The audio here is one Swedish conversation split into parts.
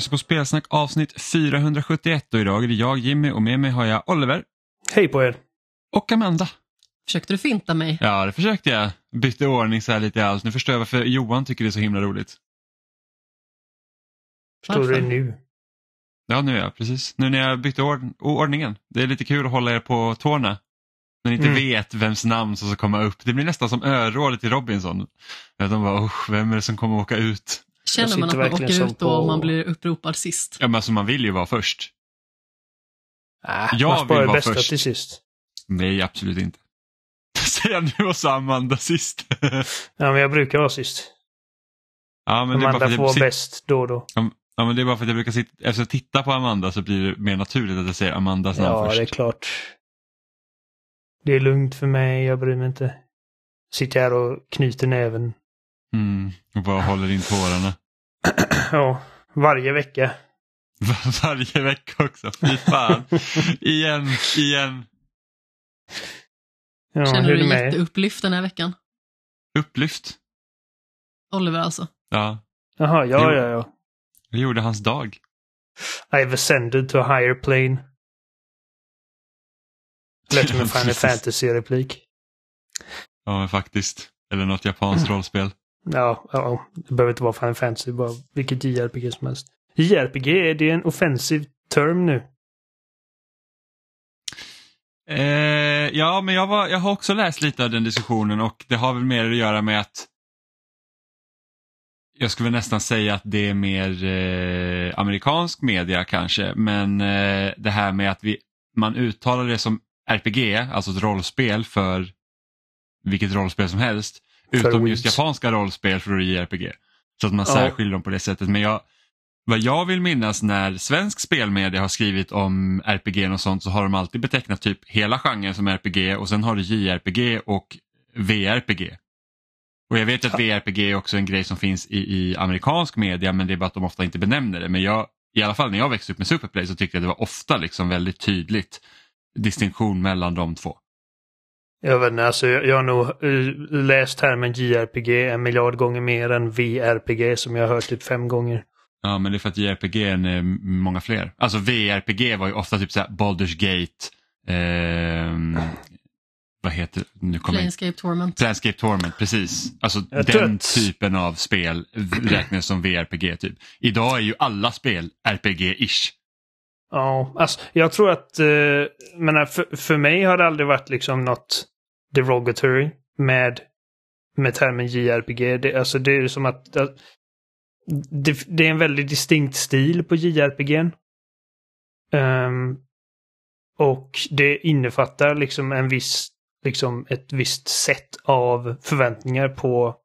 Lyssnar på Spelsnack avsnitt 471 och idag är det jag Jimmy och med mig har jag Oliver Hej på er! och Amanda. Försökte du finta mig? Ja, det försökte jag. Bytte ordning så här lite allt. Nu förstår jag varför Johan tycker det är så himla roligt. Förstår du det nu? Ja, nu ja, precis. Nu när jag bytte ord ordningen. Det är lite kul att hålla er på tårna. När ni inte Mm. vet vems namn som ska komma upp. Det blir nästan som örådet i Robinson. Att de bara, "Usch, vem är det som kommer åka ut? Känner man att man åker ut då på- om man blir uppropad sist? Ja, men alltså man vill ju vara först. Äh, Jag man sparar vill det vara bästa först. till sist. Nej, absolut inte. Säger jag nu och så Amanda sist. Ja, men jag brukar vara sist. ja, men det är bara Amanda för att får jag bäst då och då. Ja, men det är bara för att jag brukar sitta, efter att titta på Amanda så blir det mer naturligt att jag säger Amandas namn Ja, först. det är klart. Det är lugnt för mig, jag bryr mig inte. Sitter här och knyter näven. Mm, och bara håller in tårarna. Ja, varje vecka. Var- Varje vecka också. Fy fan. igen, igen. Ja, Känner hur du dig med? jätteupplyft den här veckan? Upplyft. Oliver alltså. Ja, Jaha, ja, ja, ja. vi gjorde hans dag. I've ascended to a higher plane. Lät som en Final. Fantasy-replik. Ja, men faktiskt. Eller något japanskt rollspel. Ja, ja, det behöver inte vara Final Fantasy, bara vilket JRPG som helst. JRPG, är det en offensiv term nu? Eh, ja, men jag, var, jag har också läst lite av den diskussionen och det har väl mer att göra med att jag skulle nästan säga att det är mer eh, amerikansk media kanske, men eh, det här med att vi, man uttalar det som RPG, alltså ett rollspel för vilket rollspel som helst, utom just japanska rollspel för JRPG. Så att man Ja. särskiljer dem på det sättet. Men jag, vad jag vill minnas när svensk spelmedia har skrivit om RPG och sånt så har de alltid betecknat typ hela genren som RPG och sen har du JRPG och VRPG. Och jag vet att VRPG är också en grej som finns i, i amerikansk media men det är bara att de ofta inte benämner det. Men jag, i alla fall när jag växte upp med Superplay så tyckte jag det var ofta liksom väldigt tydligt distinktion mellan de två. Jag vet inte, alltså jag, jag har nog eh, läst termen JRPG en miljard gånger mer än VRPG som jag har hört typ fem gånger. Ja men det är för att JRPG är eh, många fler. Alltså VRPG var ju ofta typ såhär Baldur's Gate, ehm, vad heter nu kommer jag Planescape Torment. Planescape Torment, precis. Alltså Jag den att- typen av spel räknas som VRPG typ. Idag är ju alla spel RPG-ish. Ja, alltså jag tror att, eh, menar, för, för mig har det aldrig varit liksom något derogatory med, med termen JRPG. Det, alltså det är som att det, det är en väldigt distinkt stil på JRPG. Um, ehm, och det innefattar liksom en viss, liksom ett visst sätt av förväntningar på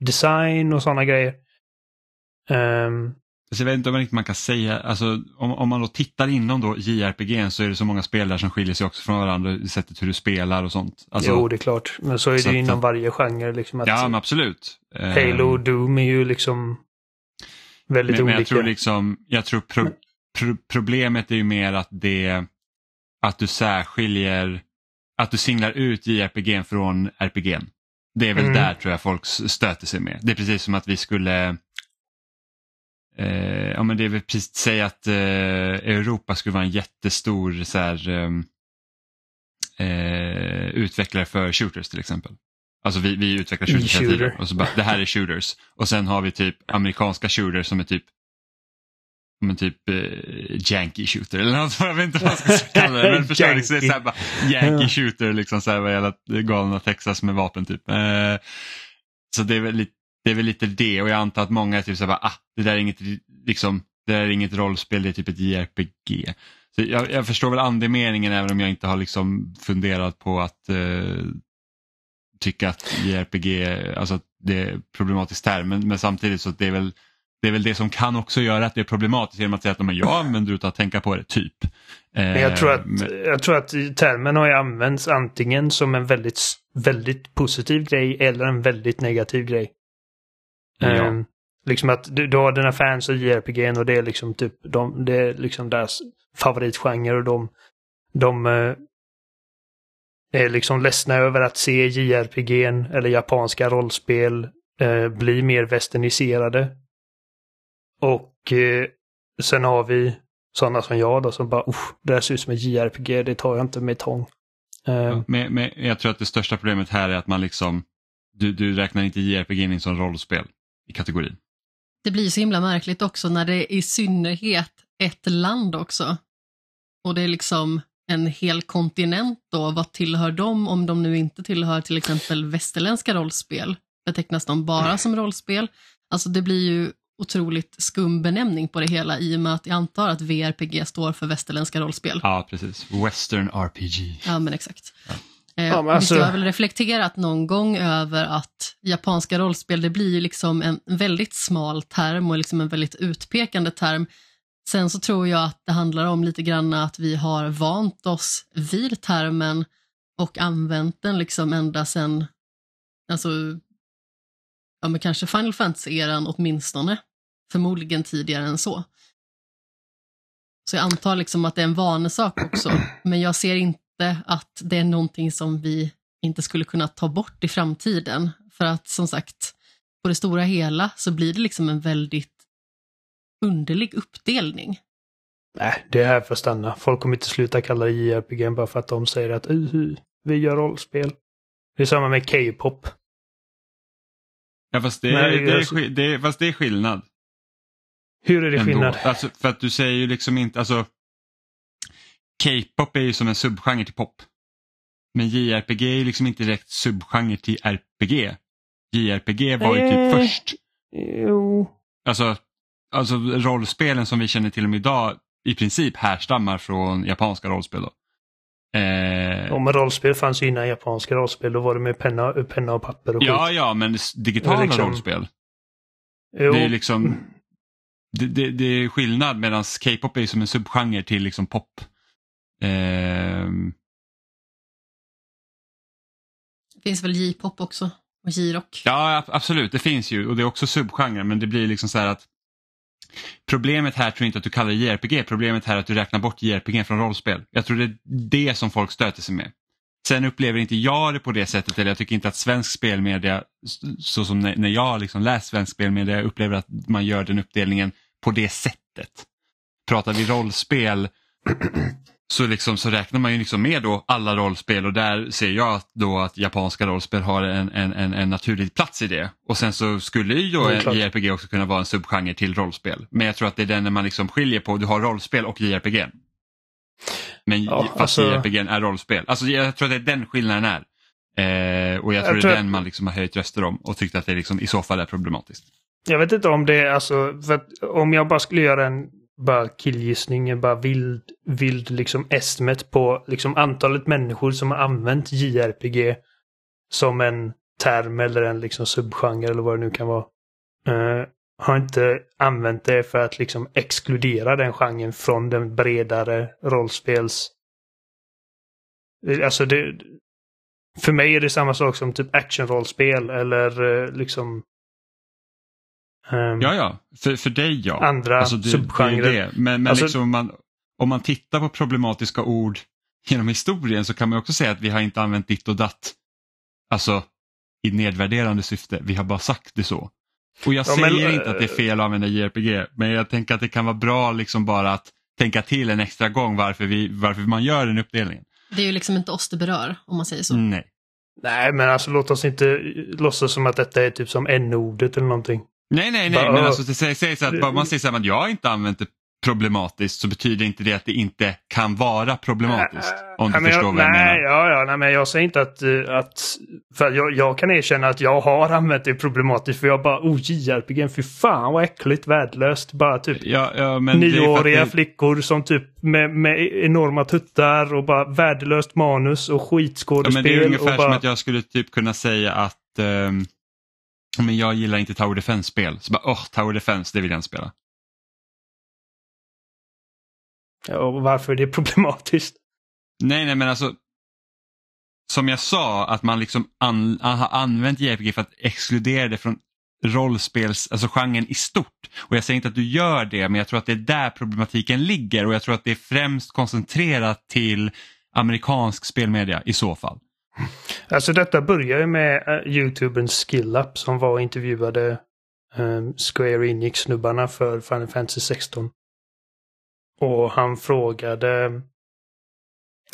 design och sådana grejer. Um, så jag vet inte om man riktigt man kan säga, alltså, om, om man då tittar inom då JRPG så är det så många spel där som skiljer sig också från varandra i sättet hur du spelar och sånt. Alltså, jo, det är klart. Men så är så det ju inom varje genre. Liksom att ja men absolut. Halo och Doom är ju liksom väldigt men, men olika. jag tror liksom, jag tror pro, pro, problemet är ju mer att det, att du särskiljer, att du singlar ut JRPG från RPG. Det är väl Mm. där tror jag folk stöter sig med. Det är precis som att vi skulle Eh, ja men det är väl precis säga att eh, Europa skulle vara en jättestor så här, ehm, eh, utvecklare för shooters till exempel. Alltså vi, vi utvecklar shooters hela tiden och så bara, det här är shooters. Och sen har vi typ amerikanska shooters som är typ men typ eh, Yankee shooter eller något, jag vet inte vad man ska kalla det. Men förstår liksom, det är så bara, Yankee shooter liksom så här vad gäller galna Texas med vapen typ. Eh, så det är väl lite det är väl lite det och jag antar att många är typ såhär, ah, det där är inget, liksom, det där är inget rollspel, det är typ ett JRPG. Så jag, jag förstår väl andemeningen även om jag inte har liksom funderat på att eh, tycka att JRPG, alltså att det är problematiskt term, men, men samtidigt så det är väl det är väl det som kan också göra att det är problematiskt genom att säga att men jag använder utan att tänka på det, typ. Men jag tror, att, Eh, jag tror att termen har ju använts antingen som en väldigt, väldigt positiv grej eller en väldigt negativ grej. Ja. Ehm, liksom att du, du har dina fans av JRPG och det är liksom typ de, det är liksom deras favoritgenre och de, de eh, är liksom ledsna över att se JRPG eller japanska rollspel eh, bli mer westerniserade. och eh, sen har vi sådana som jag då som bara Usch, det här ser ut som en JRPG, det tar jag inte med tång. Eh, Ja, men, men jag tror att det största problemet här är att man liksom, du, du räknar inte JRPG in som rollspel i kategorin. Det blir så himla märkligt också när det är i synnerhet ett land också. Och det är liksom en hel kontinent då. Vad tillhör de om de nu inte tillhör till exempel västerländska rollspel? Betecknas de bara som rollspel? Alltså det blir ju otroligt skum benämning på det hela i och med att jag antar att VRPG står för västerländska rollspel. Ja, precis. Western RPG. Ja, men exakt. Ja. Eh, Ja, men alltså- Jag har väl reflekterat någon gång över att japanska rollspel, det blir ju liksom en väldigt smal term och liksom en väldigt utpekande term. Sen så tror jag att det handlar om lite grann att vi har vant oss vid termen och använt den liksom ända sedan, alltså, ja men kanske Final Fantasy-eran åtminstone. Förmodligen tidigare än så. Så jag antar liksom att det är en vanesak också, men jag ser inte att det är någonting som vi inte skulle kunna ta bort i framtiden. För att som sagt, på det stora hela så blir det liksom en väldigt underlig uppdelning. Nej, det är här för att stanna. Folk kommer inte sluta kalla det JRPG bara för att de säger att uh, vi gör rollspel. Det är samma med K-pop. Ja, fast det, Nej, det, är, alltså- det, är, fast det är skillnad. Hur är det ändå. skillnad? Alltså, för att du säger ju liksom inte, alltså K-pop är ju som en subgenre till pop. Men JRPG är ju liksom inte direkt subgenre till RPG. JRPG var ju typ Eh. först. Jo. Alltså, alltså rollspelen som vi känner till dem idag i princip härstammar från japanska rollspel. Då. Eh, Om rollspel fanns ju innan japanska rollspel. Då var det med penna, penna och papper och ja, skit. ja, men digitala liksom- rollspel. Jo. Det är liksom det, det, det är skillnad medan K-pop är som en subgenre till liksom pop. Ehm, Det finns väl J-pop också och J-rock. Ja, ab- absolut. Det finns ju och det är också subgenre men det blir liksom så här att Problemet här tror jag inte att du kallar det JRPG, problemet här är att du räknar bort JRPG från rollspel. Jag tror det är det som folk stöter sig med. Sen upplever inte jag det på det sättet, eller jag tycker inte att svensk spelmedia, så som när jag liksom läst svensk spelmedia, jag upplever att man gör den uppdelningen på det sättet. Pratar vi rollspel så, liksom, så räknar man ju liksom med då alla rollspel och där ser jag att då att japanska rollspel har en, en, en, en naturlig plats i det. Och sen så skulle ju då. JRPG också kunna vara en subgenre till rollspel. Men jag tror att det är den när man liksom skiljer på, du har rollspel och JRPG. Men Ja, fast alltså- JRPG är rollspel. Alltså jag tror att det är den skillnaden är. Eh, och jag Jag tror tror det är den man liksom har höjt röster om och tyckt att det liksom i så fall är problematiskt. Jag vet inte om det är alltså, om jag bara skulle göra en bara killgissningen, bara vild, vild liksom estimate på liksom antalet människor som har använt JRPG som en term eller en liksom subgenre eller vad det nu kan vara. Uh, har inte använt det för att liksom exkludera den genren från den bredare rollspels... Alltså det... För mig är det samma sak som typ actionrollspel eller eh, liksom ehm, Ja, ja, för, för dig ja. Andra Alltså, det, det är subgenrer. det. Men, men Alltså- liksom, om, man, om man tittar på problematiska ord genom historien så kan man också säga att vi har inte använt ditt och datt alltså, i nedvärderande syfte. Vi har bara sagt det så. Och jag Ja, men, säger eh, inte att det är fel att använda JRPG, men jag tänker att det kan vara bra liksom bara att tänka till en extra gång varför, vi, varför man gör den uppdelningen. Det är ju liksom inte oss det berör, om man säger så. Nej. Nej, men alltså låt oss inte låtsas som att detta är typ som n-ordet eller någonting. Nej, nej, nej, men alltså det sägs att bara man säger så här, att jag inte använt det problematiskt så betyder inte det att det inte kan vara problematiskt. Om du Nej, förstår jag, vad jag nej, menar. Ja, ja, nej, men jag säger inte att... eh, att för jag, jag kan erkänna att jag har använt det problematiskt för jag bara oh JRPG, fy fan vad äckligt, värdelöst. Bara typ Ja, ja, nioåriga det- flickor som typ med, med enorma tuttar och bara värdelöst manus och Ja, skitskådespel. men det är ungefär och bara, som att jag skulle typ kunna säga att ehm, men jag gillar inte Tower Defense-spel. Så bara, åh, Tower Defense, det vill jag inte spela. Ja, och varför är det problematiskt? Nej, nej, men alltså. Som jag sa, att man liksom an, har använt JRPG för att exkludera det från rollspels, alltså genren i stort. Och jag säger inte att du gör det, men jag tror att det är där problematiken ligger och jag tror att det är främst koncentrerat till amerikansk spelmedia i så fall. Alltså detta börjar ju med uh, YouTubern Skillup som var och intervjuade um, Square Enix-snubbarna för Final Fantasy 16. Och han frågade,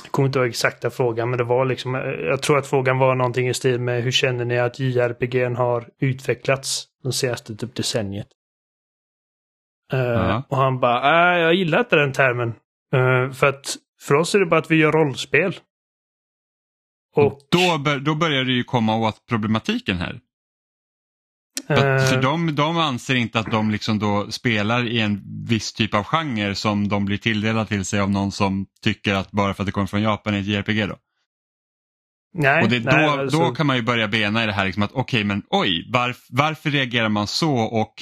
jag kommer inte ihåg exakta frågan, men det var liksom, eh, jag tror att frågan var någonting i stil med hur känner ni att JRPG har utvecklats de senaste typ decenniet? Uh, uh-huh. Och han bara, äh, jag gillar inte den termen. Uh, för att för oss är det bara att vi gör rollspel. Och då, då börjar det ju komma åt problematiken här. För, eh. de, de anser inte att de liksom då spelar i en viss typ av genre som de blir tilldelade till sig av någon som tycker att bara för att det kommer från Japan är ett JRPG då. Nej, och det, nej, då, alltså... då kan man ju börja bena i det här liksom att okej okay, men oj varf, varför reagerar man så och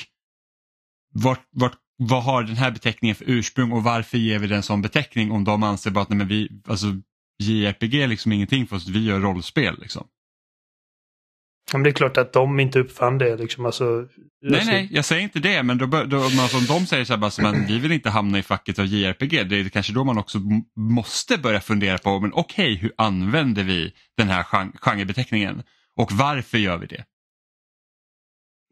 vart, vart, vad har den här beteckningen för ursprung och varför ger vi den som beteckning om de anser bara att nej, men vi, alltså, JRPG är liksom ingenting för oss, vi gör rollspel. Liksom. Men det är klart att de inte uppfann det. Liksom. Alltså, nej, alltså... nej, jag säger inte det. Men då, då, alltså, om de säger så här, bara, så, men vi vill inte hamna i facket av JRPG. Det är kanske då man också måste börja fundera på, men okej, okay, hur använder vi den här gen genrebeteckningen? Och varför gör vi det?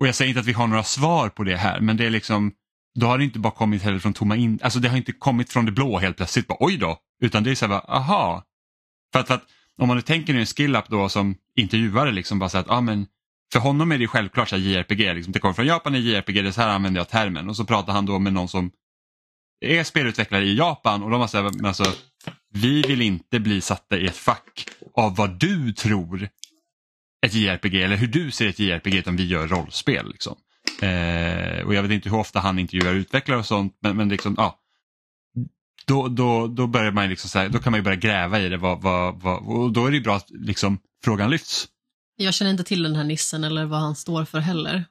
Och jag säger inte att vi har några svar på det här, men det är liksom, då har det inte bara kommit heller från tomma in, alltså det har inte kommit från det blå helt plötsligt, bara, oj då, utan det är så här, aha. För att, för att om man nu tänker nu en skill-up då som intervjuare, liksom bara så att, ah, men för honom är det självklart så här JRPG, liksom, det kommer från Japan i JRPG, det är så här använder jag termen. Och så pratar han då med någon som är spelutvecklare i Japan och de har sagt alltså, vi vill inte bli satta i ett fack av vad du tror ett JRPG eller hur du ser ett JRPG utan vi gör rollspel. Liksom. Eh, och jag vet inte hur ofta han intervjuar utvecklare och sånt men, men liksom, ja, då, då, då, börjar man liksom så här, då kan man ju börja gräva i det vad, vad, vad, och då är det bra att liksom, frågan lyfts. Jag känner inte till den här nissen eller vad han står för heller.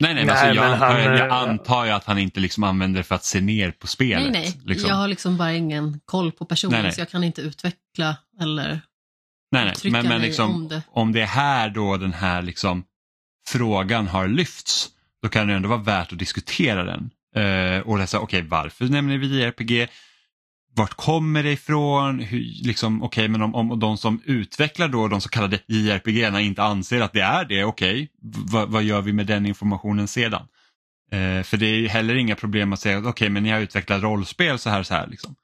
Nej, nej, nej alltså, jag, antar, han, jag antar ju att han inte liksom använder det för att se ner på spelet. Nej, nej. Liksom. Jag har liksom bara ingen koll på personen nej, nej. så jag kan inte utveckla eller nej, nej. Men, men liksom, om det. Om det är här då den här liksom, frågan har lyfts, då kan det ändå vara värt att diskutera den. Uh, och läsa, okej okay, varför nämner vi JRPG? Vart kommer det ifrån? Hur, liksom, okay, men om, om de som utvecklar då de så kallade JRPG inte anser att det är det, okej, okay, vad gör vi med den informationen sedan? Uh, för det är heller inga problem att säga, okej okay, men ni har utvecklat rollspel så här så här. Liksom.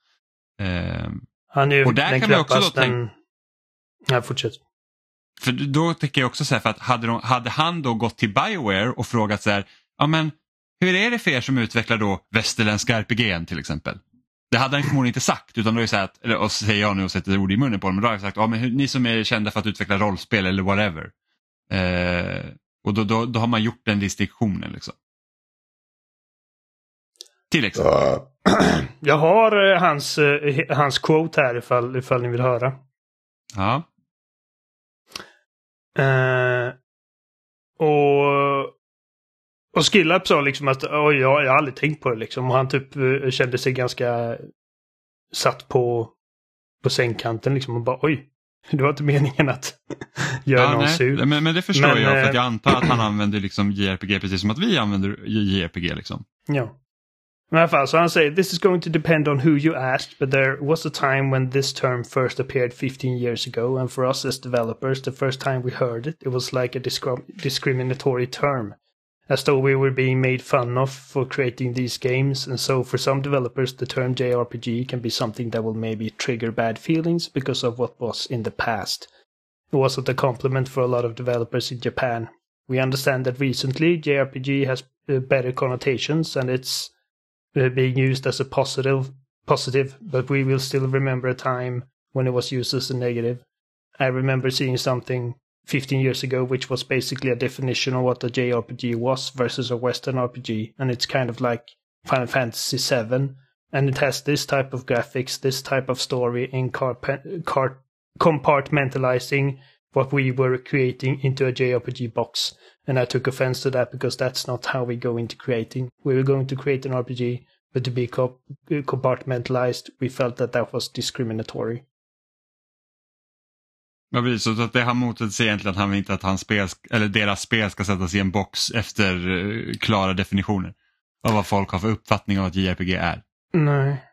Uh, Han är ju och där den kan man också då den... Ja, fortsätt. För då tycker jag också så här, för att hade, de, hade han då gått till Bioware och frågat så här, ja men hur är det för er som utvecklar då västerländska RPG till exempel? Det hade han förmodligen inte sagt, utan då är så att, eller, och så säger jag nu och sätter ord i munnen på honom, men då har jag sagt, ja men hur, ni som är kända för att utveckla rollspel eller whatever. Eh, och då, då, då har man gjort den distinktionen liksom. Till exempel. Jag har eh, hans, eh, hans quote här ifall, ifall ni vill höra. Ja. Uh, och och Skillap sa liksom att oj, jag, jag har aldrig tänkt på det liksom. Och han typ uh, kände sig ganska satt på, på sängkanten liksom och bara oj. Det var inte meningen att göra ja, någon nej. sur. Men, men det förstår men, jag för att jag antar att han använder liksom JRPG precis som att vi använder JRPG. Liksom. Ja. Men i alla fall, så han säger this is going to depend on who you asked, but there was a time when this term first appeared 15 years ago, and for us as developers, the first time we heard it, it was like a discriminatory term. As though we were being made fun of for creating these games, and so for some developers, the term JRPG can be something that will maybe trigger bad feelings because of what was in the past. It wasn't a compliment for a lot of developers in Japan. We understand that recently JRPG has uh, better connotations and it's uh, being used as a positive, positive, but we will still remember a time when it was used as a negative. I remember seeing something 15 years ago, which was basically a definition of what a JRPG was versus a Western RPG, and it's kind of like Final Fantasy VII, and it has this type of graphics, this type of story in car- car- compartmentalizing what we were creating into a JRPG box. And I took offense to that because that's not how we go into creating. We were going to create an RPG, but to be co- compartmentalized, we felt that that was discriminatory. Ja, precis. Så att det han motsätter egentligen att han vill inte att hans spel, eller deras spel ska sättas i en box efter uh, klara definitioner av vad folk har för uppfattning av att JRPG är. Nej.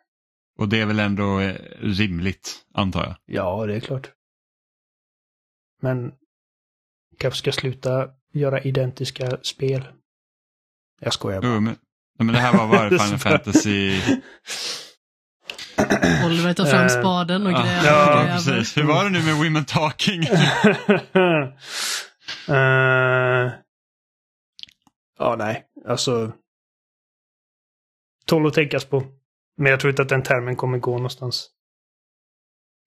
Och det är väl ändå eh, rimligt, antar jag? Ja, det är klart. Men kanske ska sluta göra identiska spel. Jag skojar bara. Jo, men, men det här var bara Final Fantasy... Oliver tar fram Eh, spaden och gräver. ja, precis. Hur var det nu med Women Talking? Eh, ja, nej. Alltså. Tål att tänkas på. Men jag tror inte att den termen kommer gå någonstans.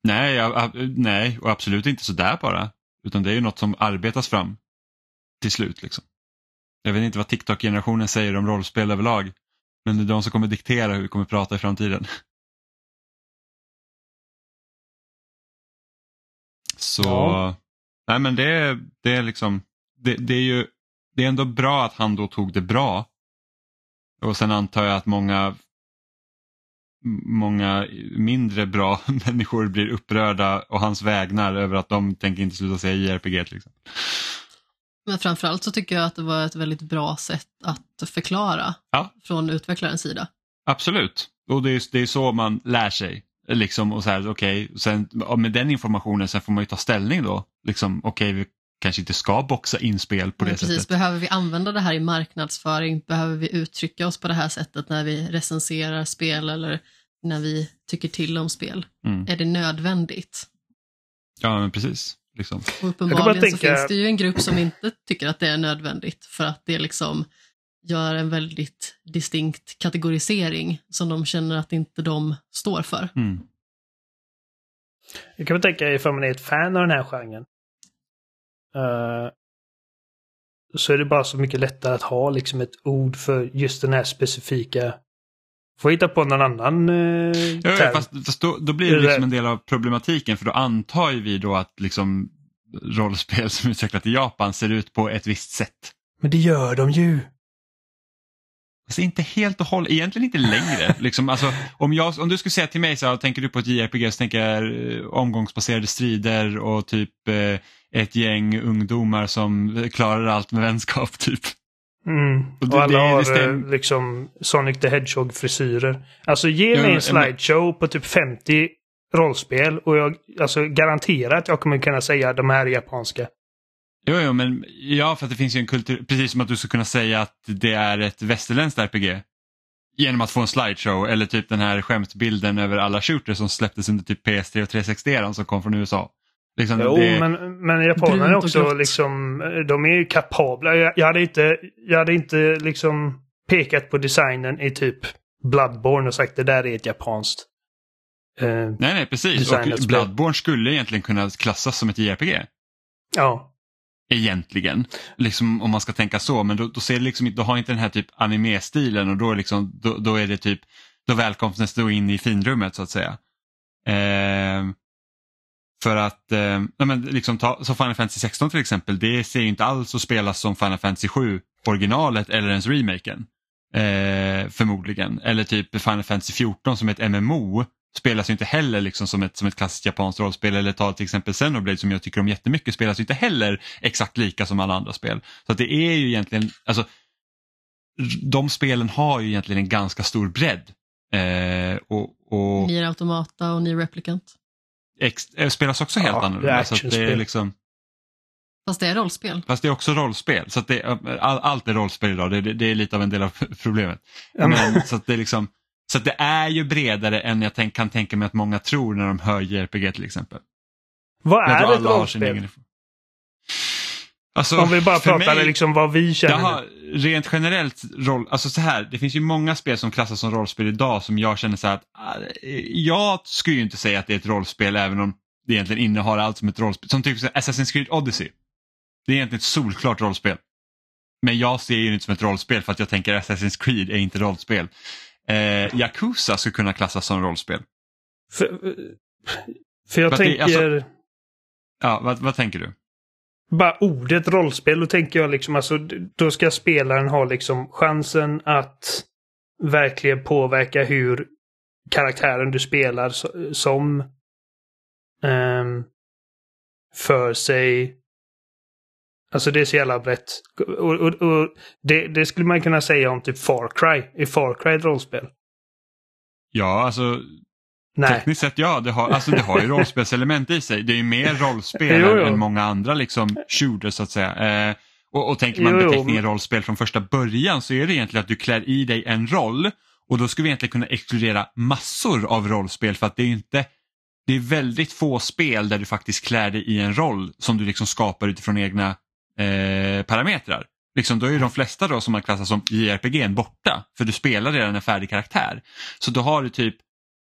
nej, jag, nej, och absolut inte sådär bara. Utan det är ju något som arbetas fram till slut. Liksom. Jag vet inte vad TikTok-generationen säger om rollspel överlag. Men det är de som kommer diktera hur vi kommer prata i framtiden. Så, Ja. nej men det, det är liksom, det, det är ju, det är ändå bra att han då tog det bra. Och sen antar jag att många många mindre bra människor blir upprörda och hans vägnar över att de tänker inte sluta säga JRPG exempel. Men framförallt så tycker jag att det var ett väldigt bra sätt att förklara Ja. från utvecklarens sida. Absolut, och det är, det är så man lär sig. Liksom, och så här, okej, sen, med den informationen sen får man ju ta ställning då. Liksom, okej, vi kanske inte ska boxa in spel på Men det precis, sättet. behöver vi använda det här i marknadsföring? Behöver vi uttrycka oss på det här sättet när vi recenserar spel eller när vi tycker till om spel? Mm. Är det nödvändigt? Ja, men precis. Liksom. Och uppenbarligen tänka- så finns det ju en grupp som inte tycker att det är nödvändigt för att det liksom gör en väldigt distinkt kategorisering som de känner att inte de står för. Mm. Jag kan väl tänka ifall man är ett fan av den här genren. eh, så är det bara så mycket lättare att ha liksom ett ord för just den här specifika. Får hitta på någon annan uh, Ja, ja, fast, fast då, då blir det liksom en del av problematiken för då antar ju vi då att liksom rollspel som utvecklat i Japan ser ut på ett visst sätt. Men det gör de ju. Alltså inte helt och hållet, egentligen inte längre. liksom, alltså, om, jag, om du skulle säga till mig så här, tänker du på ett JRPG så tänker jag eh, omgångsbaserade strider och typ eh, ett gäng ungdomar som klarar allt med vänskap typ. Mm. Och Och, det- alla det- det har stäm- eh, liksom Sonic the Hedgehog-frisyrer. Alltså ge mig en slideshow på typ 50 rollspel och jag alltså, garanterar att jag kommer kunna säga de här är japanska. Jo, jo, men ja, för att det finns ju en kultur, precis som att du skulle kunna säga att det är ett västerländskt RPG. Genom att få en slideshow eller typ den här skämtbilden över alla shooters som släpptes under typ PS3 och 360 som kom från USA. Liksom, Jo, det, men, men japanerna är också liksom, de är ju kapabla. Jag, jag, hade inte, jag hade inte liksom pekat på designen i typ Bloodborne och sagt det där är ett japanskt. Eh, nej, nej, precis. Och. Bloodborne skulle egentligen kunna klassas som ett JRPG. ja. Egentligen, liksom, om man ska tänka så. Men då, då, ser det liksom, då har inte den här typ anime-stilen och då är, liksom, då, då är det typ, då välkomnas du in i finrummet så att säga. Eh, för att, eh, men liksom ta, så Final Fantasy 16 till exempel, det ser ju inte alls att spelas som Final Fantasy 7 originalet eller ens remaken. Eh, förmodligen. Eller typ Final Fantasy 14 som ett MMO spelas ju inte heller liksom som ett, som ett klassiskt japanskt rollspel eller ta till exempel Xenoblade som jag tycker om jättemycket spelas ju inte heller exakt lika som alla andra spel. Så att det är ju egentligen, alltså de spelen har ju egentligen en ganska stor bredd. Eh, och, och Nier Automata och Nier Replicant. ex, eh, spelas också helt Ja, det är annorlunda. Så att det är liksom, Fast det är rollspel. fast det är också rollspel. Så att det, all, allt är rollspel idag, det, det, det är lite av en del av problemet. Men, så, att det är liksom, så det är ju bredare än jag tänk, kan tänka mig att många tror när de hör JRPG till exempel. Vad är ett har rollspel? Alltså, Om vi bara pratar mig- liksom vad vi känner. Jaha, rent generellt, roll, alltså så här, det finns ju många spel som klassas som rollspel idag som jag känner så här att ah, jag skulle ju inte säga att det är ett rollspel även om det egentligen innehar allt som ett rollspel. Som typ Assassin's Creed Odyssey. Det är egentligen ett solklart rollspel. Men jag ser ju inte som ett rollspel för att jag tänker Assassin's Creed är inte rollspel. Eh, Yakuza skulle kunna klassas som rollspel. För, för jag För att det- tänker... alltså- Ja, vad, vad tänker du? bara ordet rollspel, då tänker jag liksom alltså, då ska spelaren ha liksom chansen att verkligen påverka hur karaktären du spelar so- som ehm, för sig. Alltså det är så jävla brett. Och, och, och det, det skulle man kunna säga om typ Far Cry. Är Far Cry ett rollspel? Ja, alltså Nej. Tekniskt sett ja, det har, alltså, det har ju rollspelselement i sig. Det är ju mer rollspel Jo, jo. än många andra liksom shooters så att säga. Eh, Och, och tänker man Jo, beteckningen men- rollspel från första början så är det egentligen att du klär i dig en roll och då skulle vi egentligen kunna exkludera massor av rollspel för att det är inte det är väldigt få spel där du faktiskt klär dig i en roll som du liksom skapar utifrån egna eh, parametrar. Liksom, då är ju de flesta då som man klassar som JRPG borta för du spelar redan en färdig karaktär. Så då har du typ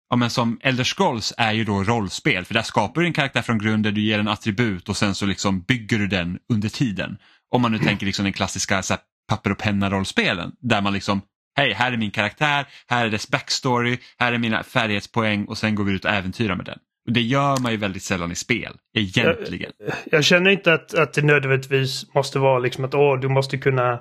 Ja, men som Elder Scrolls är ju då rollspel för där skapar du en karaktär från grunden, du ger en attribut och sen så liksom bygger du den under tiden. Om man nu tänker liksom den klassiska så här, papper och penna rollspelen där man liksom Hej, här är min karaktär, här är dess backstory, här är mina färdighetspoäng och sen går vi ut och äventyrar med den. Det gör man ju väldigt sällan i spel, egentligen. Jag känner inte att, att det nödvändigtvis måste vara liksom att åh, du måste kunna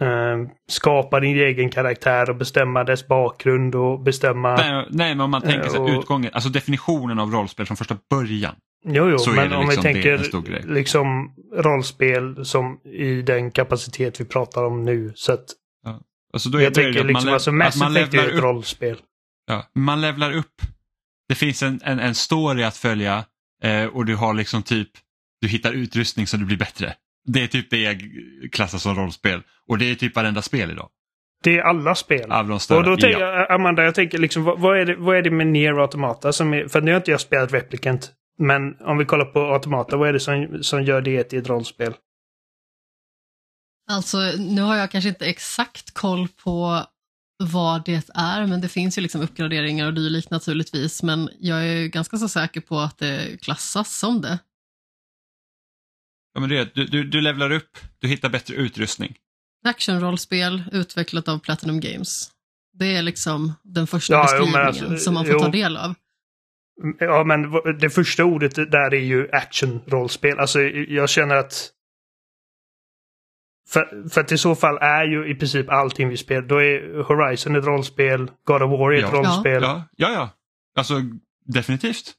eh, skapa din egen karaktär och bestämma dess bakgrund och bestämma... Nej, nej, men om man tänker sig och- utgången, alltså definitionen av rollspel från första början. Jo, jo, Så men det om liksom, vi är tänker liksom rollspel som i den kapacitet vi pratar om nu. Så att Alltså då är jag tänker att man, liksom, alltså att Mass man Effect är ett upp rollspel. Ja, man levlar upp. Det finns en, en, en story att följa eh, och du har liksom typ, du hittar utrustning så du blir bättre. Det är typ det jag klassar som rollspel och det är typ varenda spel idag. Det är alla spel. Av de större. Och då tänker ja. jag, Amanda, jag tänker liksom, vad, vad, är det, vad är det med Nier Automata som är, för nu har inte jag spelat Replicant. Men om vi kollar på Automata, vad är det som, som gör det till ett rollspel? Alltså, nu har jag kanske inte exakt koll på vad det är, men det finns ju liksom uppgraderingar och dylikt naturligtvis, men jag är ganska så säker på att det klassas som det. Ja, men det du, du, du levlar upp, du hittar bättre utrustning. Actionrollspel utvecklat av Platinum Games. Det är liksom den första Ja, beskrivningen alltså, som man får ta jo. del av. Ja, men det första ordet där är ju action-rollspel. Alltså, jag känner att... För, för att i så fall är ju i princip allting vi spelar. Då är Horizon ett rollspel, God of War är ett Ja. rollspel. Ja, ja, ja. Alltså definitivt.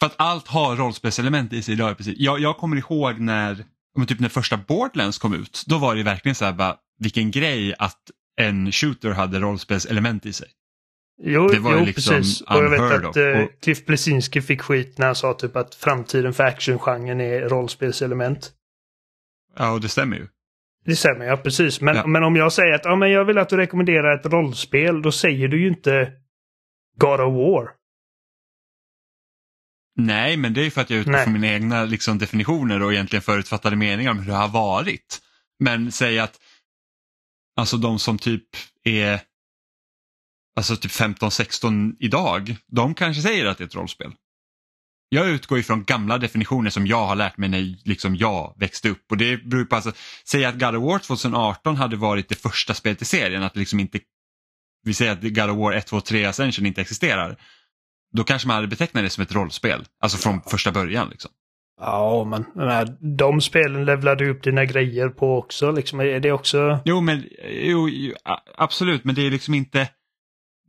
För att allt har rollspelselement i sig idag. i princip. Jag, jag kommer ihåg när, men typ när första Borderlands kom ut. Då var det verkligen så här bara, vilken grej att en shooter hade rollspelselement i sig. Jo, Det var ju jo liksom precis. Och jag vet att eh, Cliff Blesinski fick skit när han sa typ att framtiden för actiongenren är rollspelselement. Ja, och det stämmer ju. Det stämmer, ja precis. Men, Ja. men om jag säger att ja, men jag vill att du rekommenderar ett rollspel, då säger du ju inte God of War. Nej, men det är ju för att jag utgår från mina egna liksom, definitioner och egentligen förutfattade meningar om hur det har varit. Men säg att alltså de som typ är alltså typ 15-16 idag, de kanske säger att det är ett rollspel. Jag utgår ifrån gamla definitioner som jag har lärt mig när liksom jag växte upp. Och det beror på, alltså, säg att God of War 2018 hade varit det första spelet i serien, att liksom inte, vi säger att God of War 1, 2, 3 Ascension inte existerar. Då kanske man hade betecknat det som ett rollspel, alltså från första början. Liksom. Ja, men den här, de spelen levlade upp dina grejer på också. Liksom, är det också... Jo, men jo, jo, absolut, men det är liksom inte,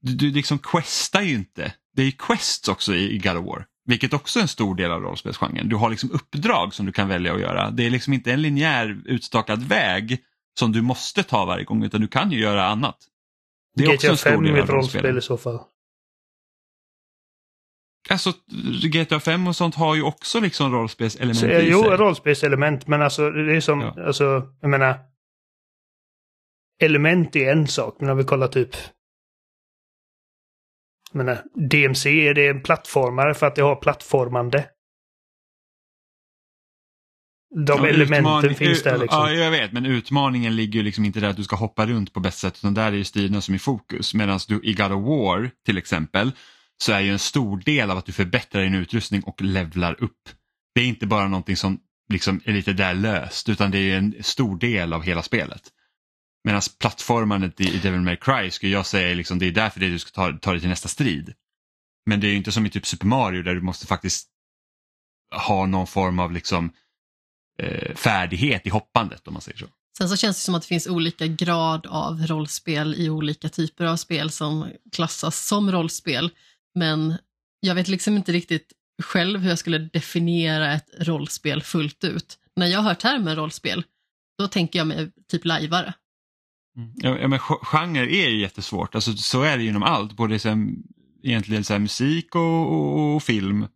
du, du liksom questar ju inte. Det är ju quests också i, i God of War, vilket också är en stor del av rollspelsgenren. Du har liksom uppdrag som du kan välja att göra. Det är liksom inte en linjär utstakad väg som du måste ta varje gång, utan du kan ju göra annat. Det är också GTA en stor 5 del av rollspel i så fall. Alltså, GTA 5 och sånt har ju också liksom rollspelselement i jo, sig. rollspelselement, men alltså det är som, Ja. alltså, jag menar. Element är en sak, men om vi kollar typ. Menar, DMC, är det en plattformare för att det har plattformande? De Ja, elementen finns där liksom. Ja, jag vet, men utmaningen ligger ju liksom inte där att du ska hoppa runt på bästa sätt, utan där är ju striderna som är i fokus. Medan du i God of War till exempel, så är ju en stor del av att du förbättrar din utrustning och levlar upp. Det är inte bara någonting som liksom är lite där löst, utan det är en stor del av hela spelet. Medan plattformandet i Devil May Cry skulle jag säga är liksom, det är därför det du ska ta, ta dig till nästa strid. Men det är ju inte som i typ Super Mario där du måste faktiskt ha någon form av liksom eh, färdighet i hoppandet om man säger så. Sen så känns det som att det finns olika grad av rollspel i olika typer av spel som klassas som rollspel. Men jag vet liksom inte riktigt själv hur jag skulle definiera ett rollspel fullt ut. När jag hör termen rollspel, då tänker jag mig typ lajvare. Ja, ja, men ge- genre är ju jättesvårt, alltså, så är det ju inom allt, både så här, egentligen så här, musik och, och, och film.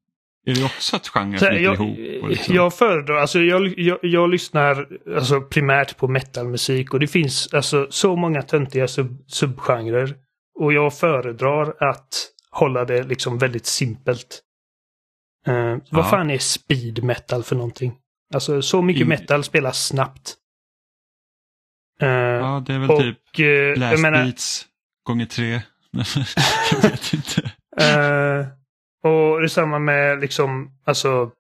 Är det också att genren flyter jag, ihop? Liksom? jag föredrar, alltså jag, jag, jag lyssnar alltså primärt på metalmusik och det finns alltså så många töntiga sub, subgenrer. Och jag föredrar att hålla det liksom väldigt simpelt. Eh, vad Ja. fan är speed metal för någonting? Alltså så mycket I- metal spelas snabbt. Eh, Ja, det är väl och typ jag blast menar, beats gånger tre. jag vet inte. Eh, och detsamma med liksom, alltså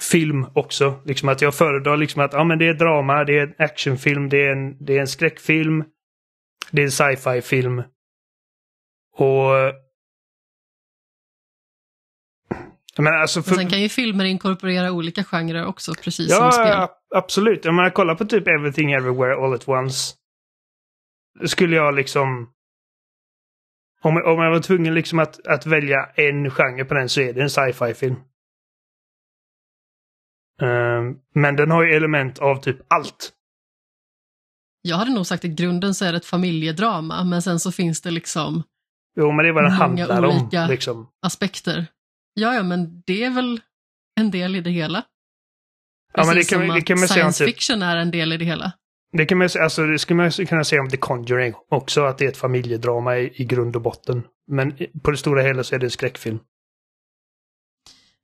film också. Liksom att jag föredrar liksom att ja, men det är drama, det är en actionfilm, det är en, det är en skräckfilm, det är en sci-fi film. Och... Menar, alltså Men för, sen kan ju filmer inkorporera olika genrer också, precis ja, som spel. Absolut. Jag menar, kolla på typ Everything Everywhere All At Once. Skulle jag liksom... Om, om jag var tvungen liksom att, att välja en genre på den så är det en sci-fi film. Ehm, men den har ju element av typ allt. Jag hade nog sagt att i grunden så är det ett familjedrama, men sen så finns det liksom Jo, men det är vad den handlar olika- om. Liksom. aspekter. Ja, ja, men det är väl en del i det hela. Ja, men det kan, som det kan man science typ, fiction är en del i det hela. det kan man, alltså, det skulle man kunna säga om The Conjuring också, att det är ett familjedrama i, i grund och botten. Men på det stora hela så är det en skräckfilm.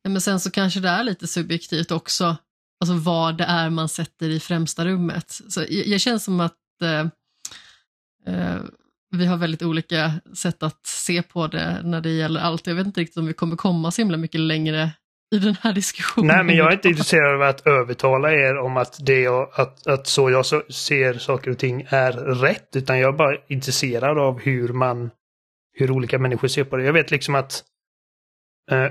Ja, Men sen så kanske det är lite subjektivt också, alltså vad det är man sätter i främsta rummet. Så jag, jag känns som att eh, eh, vi har väldigt olika sätt att se på det när det gäller allt. Jag vet inte riktigt om vi kommer komma så himla mycket längre i den här diskussionen. Nej, men jag är inte intresserad av att övertala er om att, det jag, att, att så jag ser saker och ting är rätt. Utan jag är bara intresserad av hur man, hur olika människor ser på det. Jag vet liksom att eh,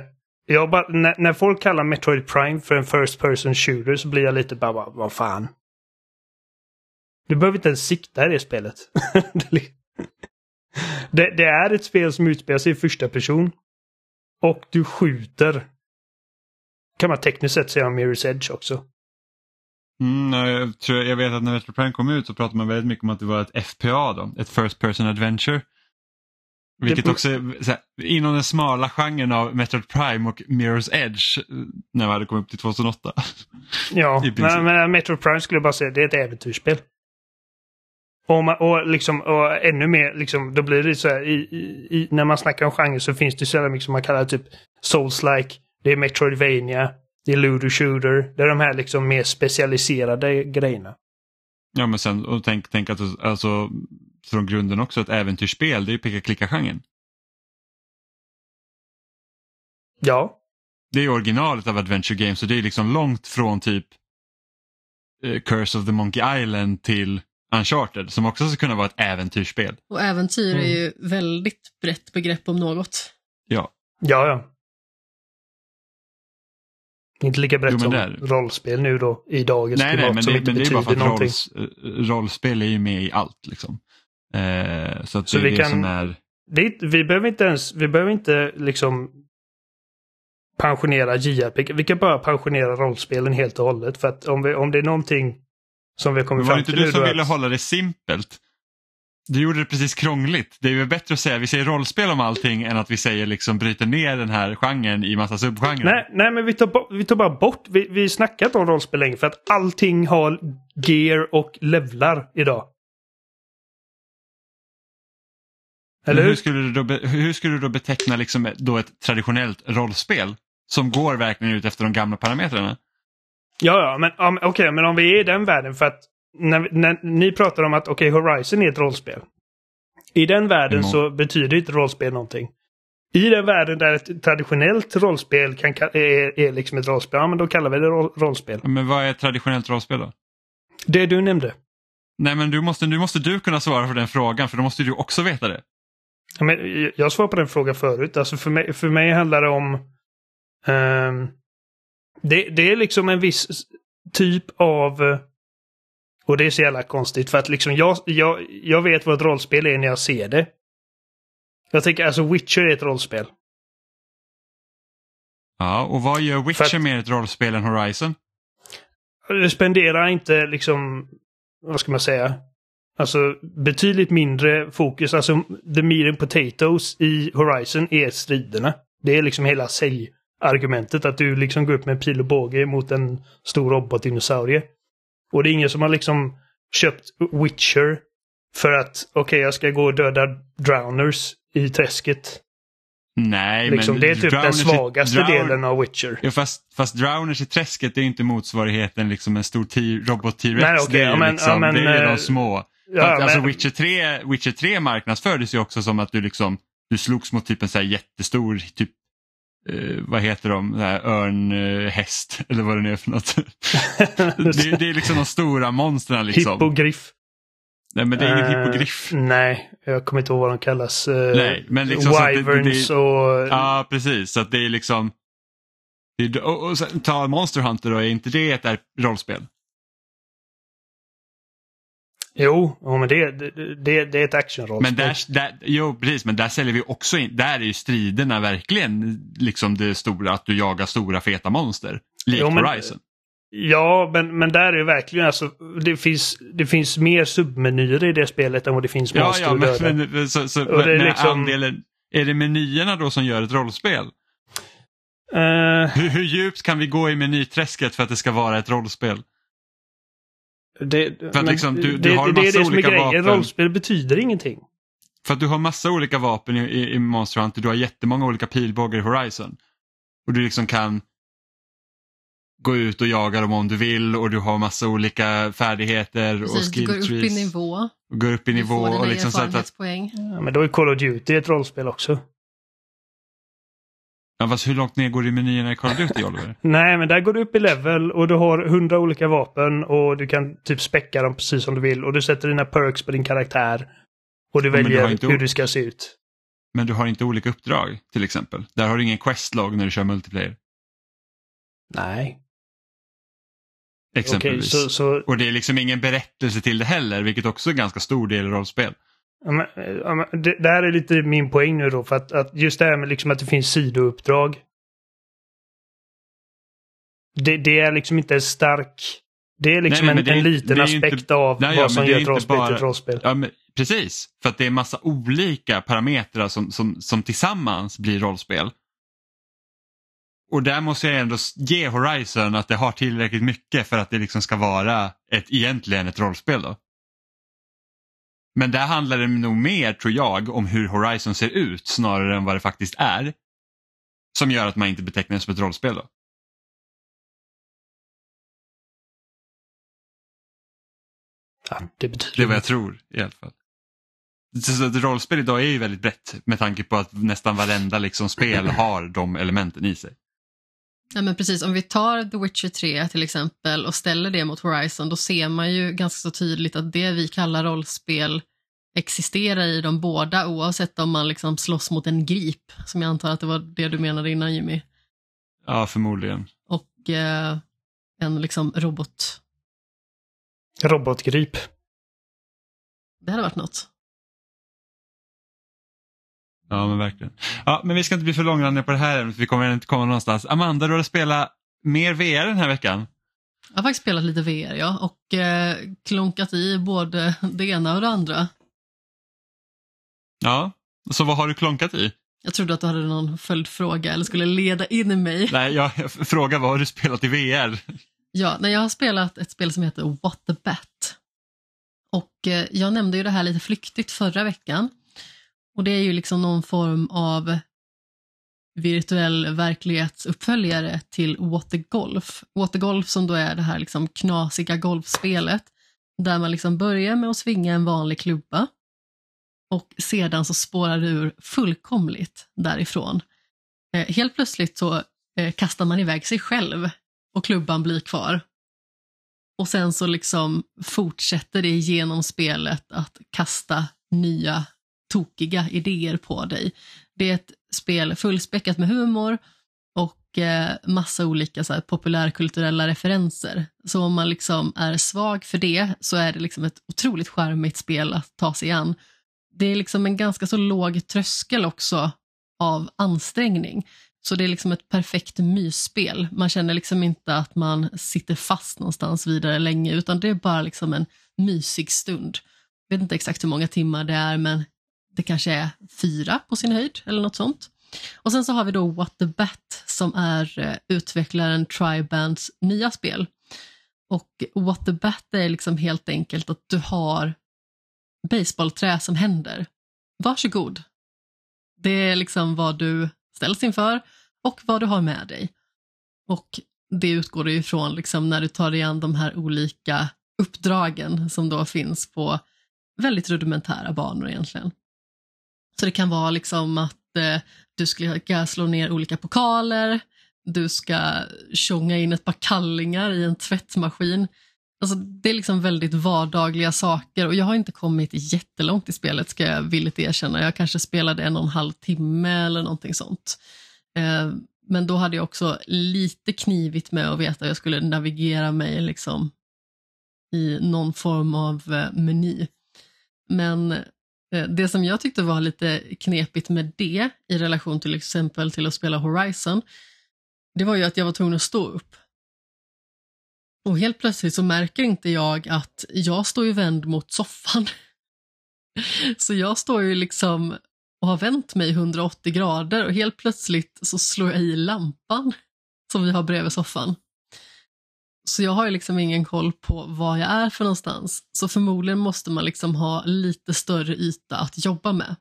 jag bara, när, när folk kallar Metroid Prime för en First Person Shooter så blir jag lite bara, vad, vad fan. Du behöver inte ens sikta i det spelet. det, det är ett spel som utspelar sig i första person. Och du skjuter kan man tekniskt sett säga om Mirror's Edge också. Mm, jag, tror, jag vet att när Metro Prime kom ut så pratade man väldigt mycket om att det var ett FPA, då, ett First Person Adventure. Vilket också är så här, inom den smala genren av Metroid Prime och Mirror's Edge eh, när vi hade kommit upp till 2008. Ja, men, men Metro Prime skulle jag bara säga det är ett äventyrsspel. Och, man, och, liksom, och ännu mer, liksom, då blir det så här, i, i, när man snackar om genre så finns det så mycket som man kallar typ Souls-like, det är Metroidvania, det är Ludo Shooter, det är de här liksom mer specialiserade grejerna. Ja men sen och tänk, tänk att alltså, från grunden också ett äventyrsspel, det är ju picka-klicka-genren. Ja, Det är originalet av Adventure Games och det är liksom långt från typ eh, Curse of the Monkey Island till Uncharted som också ska kunna vara ett äventyrsspel. Och äventyr är Mm. ju väldigt brett begrepp om något. Ja, ja, ja. Inte lika brett Jo, som det är det. rollspel nu då i dagens nej, nej, klimat men som det, inte men det är bara för betyder att rolls, eh, rollspel är ju med i allt. Liksom. Eh, så att Så det är vi det kan- som är... Det vi behöver inte ens, vi behöver inte liksom pensionera JRPG. Vi kan bara pensionera rollspelen helt och hållet. För att om, vi, om det är någonting som vi har kommit Men var fram det inte till du nu som ville att, hålla det simpelt? Du gjorde det precis krångligt. Det är ju bättre att säga vi säger rollspel om allting än att vi säger liksom bryter ner den här genren i massa subgenrer. Nej, nej, men vi tar, vi tar bara bort, vi, vi snackar inte om rollspel längre för att allting har gear och levlar idag. Eller hur hur? skulle du då, hur skulle du då beteckna liksom då ett traditionellt rollspel som går verkligen ut efter de gamla parametrarna? Ja, ja, men um, okej, men om vi är i den världen för att när, när ni pratar om att okej, Horizon är ett rollspel. I den världen Mm. så betyder inte rollspel någonting. I den världen där ett traditionellt rollspel kan, ka- är, är liksom ett rollspel, ja men då kallar vi det roll, rollspel. Men vad är ett traditionellt rollspel då? Det du nämnde. Nej men du måste, nu måste du kunna svara på den frågan för då måste du också veta det. Ja, men jag- svarade på den frågan förut. Alltså för mig, för mig handlar det om... ehm, det, det är liksom en viss typ av... Och det är så jävla konstigt för att liksom jag, jag, jag vet vad ett rollspel är när jag ser det. Jag tänker alltså Witcher är ett rollspel. Ja, och vad gör Witcher att- mer ett rollspel än Horizon? Du spenderar inte liksom... Vad ska man säga? Alltså betydligt mindre fokus. Alltså the meat and potatoes i Horizon är striderna. Det är liksom hela sälj, argumentet att du liksom går upp med pil och båge mot en stor robotdinosaurie. Och det är ingen som har liksom köpt Witcher för att okej, okay, jag ska gå och döda drowners i träsket. Nej, liksom, men det är typ den svagaste drown... delen av Witcher. Ja, fast, fast drowners i träsket är inte motsvarigheten liksom en stor robot T-rex. Nej, okay, det är, ja, men, liksom, ja, men, det är de äh, små. Ja, alltså men- Witcher 3, Witcher 3 marknadsfördes ju också som att du liksom du slogs mot typ en så jättestor typ eh, vad heter de, örnhäst eller vad det nu är för något. det, det är liksom de stora monstren liksom. Hippogriff. Nej men det är ingen Eh, hippogriff. Nej, jag kommer inte ihåg vad de kallas. Eh, Nej, men liksom så att det- Wyverns det- och... Ja precis, så att det är liksom det är, och, och ta Monster Hunter då, är inte det ett rollspel? Jo, men det, det, det, det är ett actionrollspel. Men där, där, jo precis, men där säljer vi också in, där är ju striderna verkligen liksom det stora, att du jagar stora feta monster. Likt Jo, men- Horizon. Ja, men, men där är det verkligen alltså, det finns, det finns mer submenyer i det spelet än vad det finns Ja, monster ja, att döda. men, men, så, så, Och det är men liksom- andelen, är det menyerna då som gör ett rollspel? Eh, Hur, hur djupt kan vi gå i menyträsket för att det ska vara ett rollspel? Det, att men liksom, du- du det, har det, det är det som är olika grejen. Rollspel betyder ingenting. För att du har massa olika vapen i, i, i Monster Hunter, du har jättemånga olika pilbågar i Horizon. Och du liksom kan gå ut och jaga dem om du vill och du har massa olika färdigheter och Precis, du skill går upp i trees. nivå. Och går upp i Du nivå får dina och liksom så att. Ja, men då är Call of Duty ett rollspel också. Ja, fast hur långt ner går det i menyerna i Call of Duty Oliver? Nej, men där går du upp i level och du har hundra olika vapen och du kan typ späcka dem precis som du vill. Och du sätter dina perks på din karaktär. Och du du väljer inte hur du ska se ut. Men du har inte olika uppdrag till exempel. Där har du ingen questlog när du kör multiplayer. Nej. Exempelvis. så, så Och det är liksom ingen berättelse till det heller, vilket också är en ganska stor del i rollspel. Ja, ja, det, det här är lite min poäng nu då. För att, att just det här med liksom att det finns sidouppdrag. Det, det är liksom inte en stark... Det är liksom Nej, nej, en, det är- en liten aspekt inte- av Nej, ja, vad som det är gör ett rollspel bara- till ett rollspel. Ja, men, precis, för att det är massa olika parametrar som, som, som tillsammans blir rollspel. Och där måste jag ändå ge Horizon att det har tillräckligt mycket för att det liksom ska vara ett, egentligen ett rollspel. då. Men där handlar det nog mer, tror jag, om hur Horizon ser ut snarare än vad det faktiskt är. Som gör att man inte betecknar det som ett rollspel. då. Ja, det Det är vad jag tror i alla fall. Så ett rollspel idag är ju väldigt brett med tanke på att nästan varenda liksom spel har de elementen i sig. Ja, men precis, om vi tar The Witcher 3 till exempel och ställer det mot Horizon, då ser man ju ganska så tydligt att det vi kallar rollspel existerar i de båda oavsett om man liksom slåss mot en grip, som jag antar att det var det du menade innan Jimmy, Ja, förmodligen. och eh, en liksom robot. Robotgrip. Det hade varit något. Ja, men verkligen. Ja, men vi ska inte bli för långrandiga på det här ämnet, vi kommer inte komma någonstans. Amanda, du har spelat mer VR den här veckan. Jag har faktiskt spelat lite VR, ja, och eh, klonkat i både det ena och det andra. Ja, så vad har du klonkat i? Jag trodde att du hade någon följdfråga eller skulle leda in i mig. Nej, jag frågar vad har du spelat i VR? Ja, när jag har spelat ett spel som heter What the Bat. Och eh, jag nämnde ju det här lite flyktigt förra veckan. Och det är ju liksom någon form av virtuell verklighetsuppföljare till Watergolf. Watergolf som då är det här liksom knasiga golfspelet där man liksom börjar med att svinga en vanlig klubba och sedan så spårar det ur fullkomligt därifrån. Eh, helt plötsligt så eh, kastar man iväg sig själv och klubban blir kvar. Och sen så liksom fortsätter det genom spelet att kasta nya tokiga idéer på dig. Det är ett spel fullspäckat med humor och eh, massa olika så här, populärkulturella referenser. Så om man liksom är svag för det så är det liksom ett otroligt charmigt spel att ta sig an. Det är liksom en ganska så låg tröskel också av ansträngning. Så det är liksom ett perfekt mysspel. Man känner liksom inte att man sitter fast någonstans vidare länge utan det är bara liksom en mysig stund. Jag vet inte exakt hur många timmar det är men det kanske är fyra på sin höjd eller något sånt. Och sen så har vi då What the Bat som är eh, utvecklaren Tribands nya spel. Och What the Bat är liksom helt enkelt att du har baseballträ som händer. Varsågod. Det är liksom vad du ställs inför och vad du har med dig. Och det utgår du ifrån liksom när du tar dig an de här olika uppdragen som då finns på väldigt rudimentära banor egentligen. Så det kan vara liksom att eh, du ska slå ner olika pokaler, du ska tjonga in ett par kallingar i en tvättmaskin. Alltså, det är liksom väldigt vardagliga saker och jag har inte kommit jättelångt i spelet ska jag villigt erkänna. Jag kanske spelade en och en halv timme eller någonting sånt. Eh, men då hade jag också lite knivigt med att veta hur jag skulle navigera mig liksom i någon form av eh, meny. Men Eh, det som jag tyckte var lite knepigt med det i relation till exempel till att spela Horizon, det var ju att jag var tvungen att stå upp. Och helt plötsligt så märker inte jag att jag står ju vänd mot soffan. Så jag står ju liksom och har vänt mig 180 grader och helt plötsligt så slår jag i lampan som vi har bredvid soffan. Så jag har ju liksom ingen koll på var jag är för någonstans. Så förmodligen måste man liksom ha lite större yta att jobba med.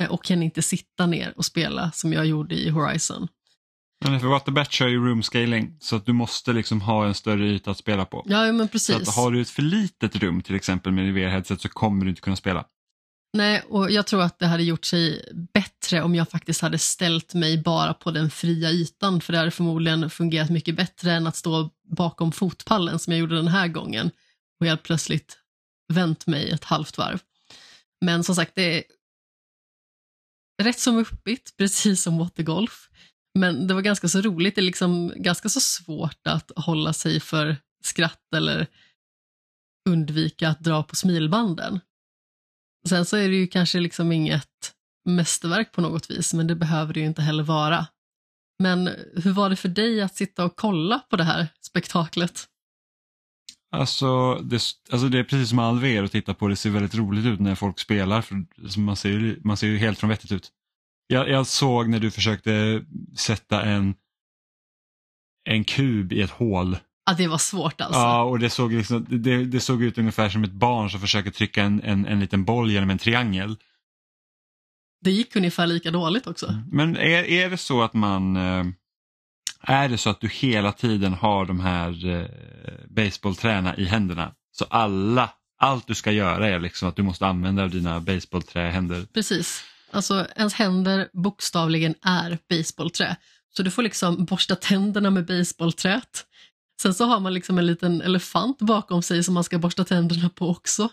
Eh, och kan inte sitta ner och spela som jag gjorde i Horizon. Men för Waterbat kör ju room scaling så att du måste liksom ha en större yta att spela på. Ja, men precis. Så att har du ett för litet rum till exempel med VR-headset så kommer du inte kunna spela. Nej, och jag tror att det hade gjort sig bättre om jag faktiskt hade ställt mig bara på den fria ytan, för det hade förmodligen fungerat mycket bättre än att stå bakom fotpallen som jag gjorde den här gången och helt plötsligt vänt mig ett halvt varv. Men som sagt, det är rätt som uppigt, precis som watergolf. Men det var ganska så roligt, det är liksom ganska så svårt att hålla sig för skratt eller undvika att dra på smilbanden. Sen så är det ju kanske liksom inget mästerverk på något vis, men det behöver det ju inte heller vara. Men hur var det för dig att sitta och kolla på det här spektaklet? Alltså det, alltså det är precis som all VR att titta på, det ser väldigt roligt ut när folk spelar, för man ser, ju, man ser ju helt från vettigt ut. Jag, jag såg när du försökte sätta en, en kub i ett hål Ja, det var svårt alltså. Ja, och det såg, liksom, det, det såg ut ungefär som ett barn som försöker trycka en, en, en liten boll genom en triangel. Det gick ungefär lika dåligt också. Mm. Men är, är det så att man eh, är det så att du hela tiden har de här eh, baseballträna i händerna? Så alla, allt du ska göra är liksom att du måste använda dina baseballträhänder? Precis. Alltså ens händer bokstavligen är baseballträ. Så du får liksom borsta tänderna med baseballträt. Sen så har man liksom en liten elefant bakom sig som man ska borsta tänderna på också.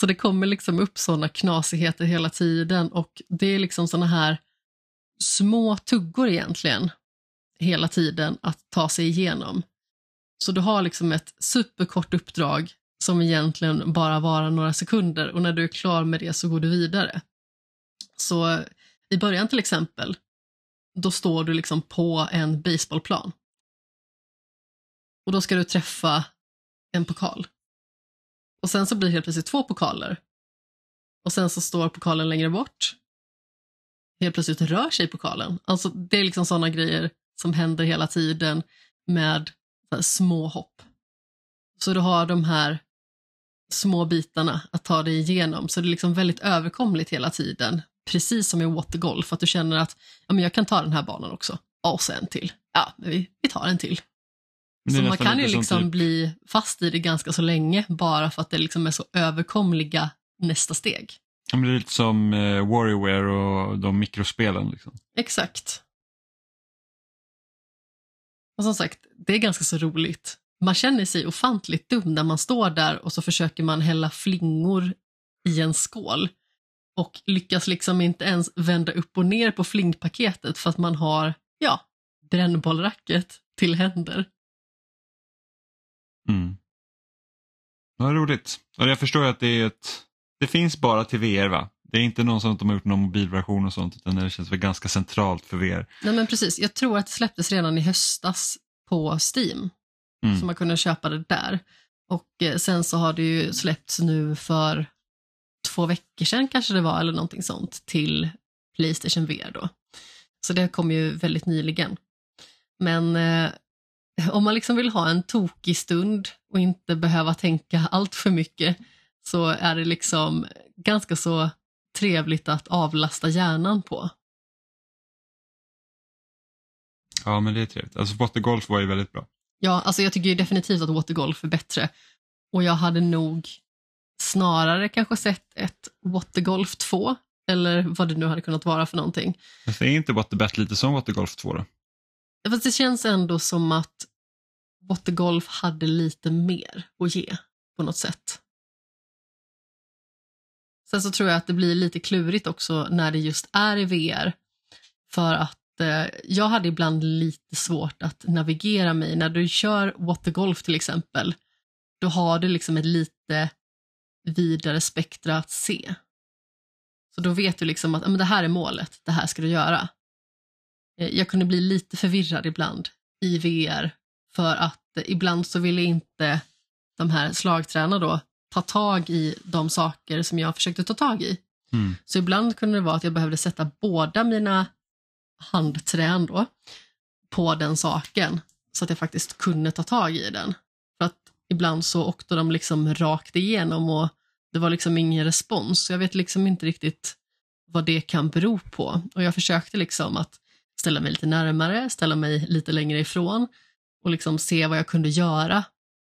Så det kommer liksom upp sådana knasigheter hela tiden och det är liksom sådana här små tuggor egentligen hela tiden att ta sig igenom. Så du har liksom ett superkort uppdrag som egentligen bara varar några sekunder och när du är klar med det så går du vidare. Så i början till exempel, då står du liksom på en baseballplan och då ska du träffa en pokal. Och sen så blir det helt plötsligt två pokaler. Och sen så står pokalen längre bort. Helt plötsligt rör sig pokalen. Alltså det är liksom sådana grejer som händer hela tiden med små hopp. Så du har de här små bitarna att ta dig igenom. Så det är liksom väldigt överkomligt hela tiden. Precis som i watergolf, att du känner att ja, men jag kan ta den här banan också. och så en till. Ja, vi, vi tar en till. Så man kan ju liksom typ... bli fast i det ganska så länge bara för att det liksom är så överkomliga nästa steg. det är lite som eh, Warriorware och de mikrospelen. Liksom. Exakt. Och som sagt, det är ganska så roligt. Man känner sig ofantligt dum när man står där och så försöker man hälla flingor i en skål och lyckas liksom inte ens vända upp och ner på flingpaketet för att man har, ja, brännbollracket till händer. Mm. Vad roligt. Och jag förstår att det är ett, det finns bara till VR va? Det är inte någon som de har gjort någon mobilversion och sånt utan det känns väl ganska centralt för VR. Nej men precis, jag tror att det släpptes redan i höstas på Steam. Mm. Så man kunde köpa det där. Och eh, sen så har det ju släppts nu för två veckor sedan kanske det var eller någonting sånt till Playstation VR då. Så det kom ju väldigt nyligen. Men eh, om man liksom vill ha en tokig stund och inte behöva tänka allt för mycket så är det liksom ganska så trevligt att avlasta hjärnan på. Ja, men det är trevligt. Alltså Watergolf var ju väldigt bra. Ja, alltså jag tycker ju definitivt att Watergolf är bättre. Och jag hade nog snarare kanske sett ett Watergolf 2, eller vad det nu hade kunnat vara för någonting. Fast är inte Waterbet lite som Watergolf 2 då? Fast det känns ändå som att Watergolf hade lite mer att ge på något sätt. Sen så tror jag att det blir lite klurigt också när det just är i VR. För att eh, jag hade ibland lite svårt att navigera mig. När du kör Watergolf till exempel, då har du liksom ett lite vidare spektra att se. Så då vet du liksom att men det här är målet, det här ska du göra. Eh, jag kunde bli lite förvirrad ibland i VR för att eh, ibland så ville inte de här slagtränarna då ta tag i de saker som jag försökte ta tag i. Mm. Så ibland kunde det vara att jag behövde sätta båda mina handträn då på den saken så att jag faktiskt kunde ta tag i den. För att ibland så åkte de liksom rakt igenom och det var liksom ingen respons. Så jag vet liksom inte riktigt vad det kan bero på. Och jag försökte liksom att ställa mig lite närmare, ställa mig lite längre ifrån och liksom se vad jag kunde göra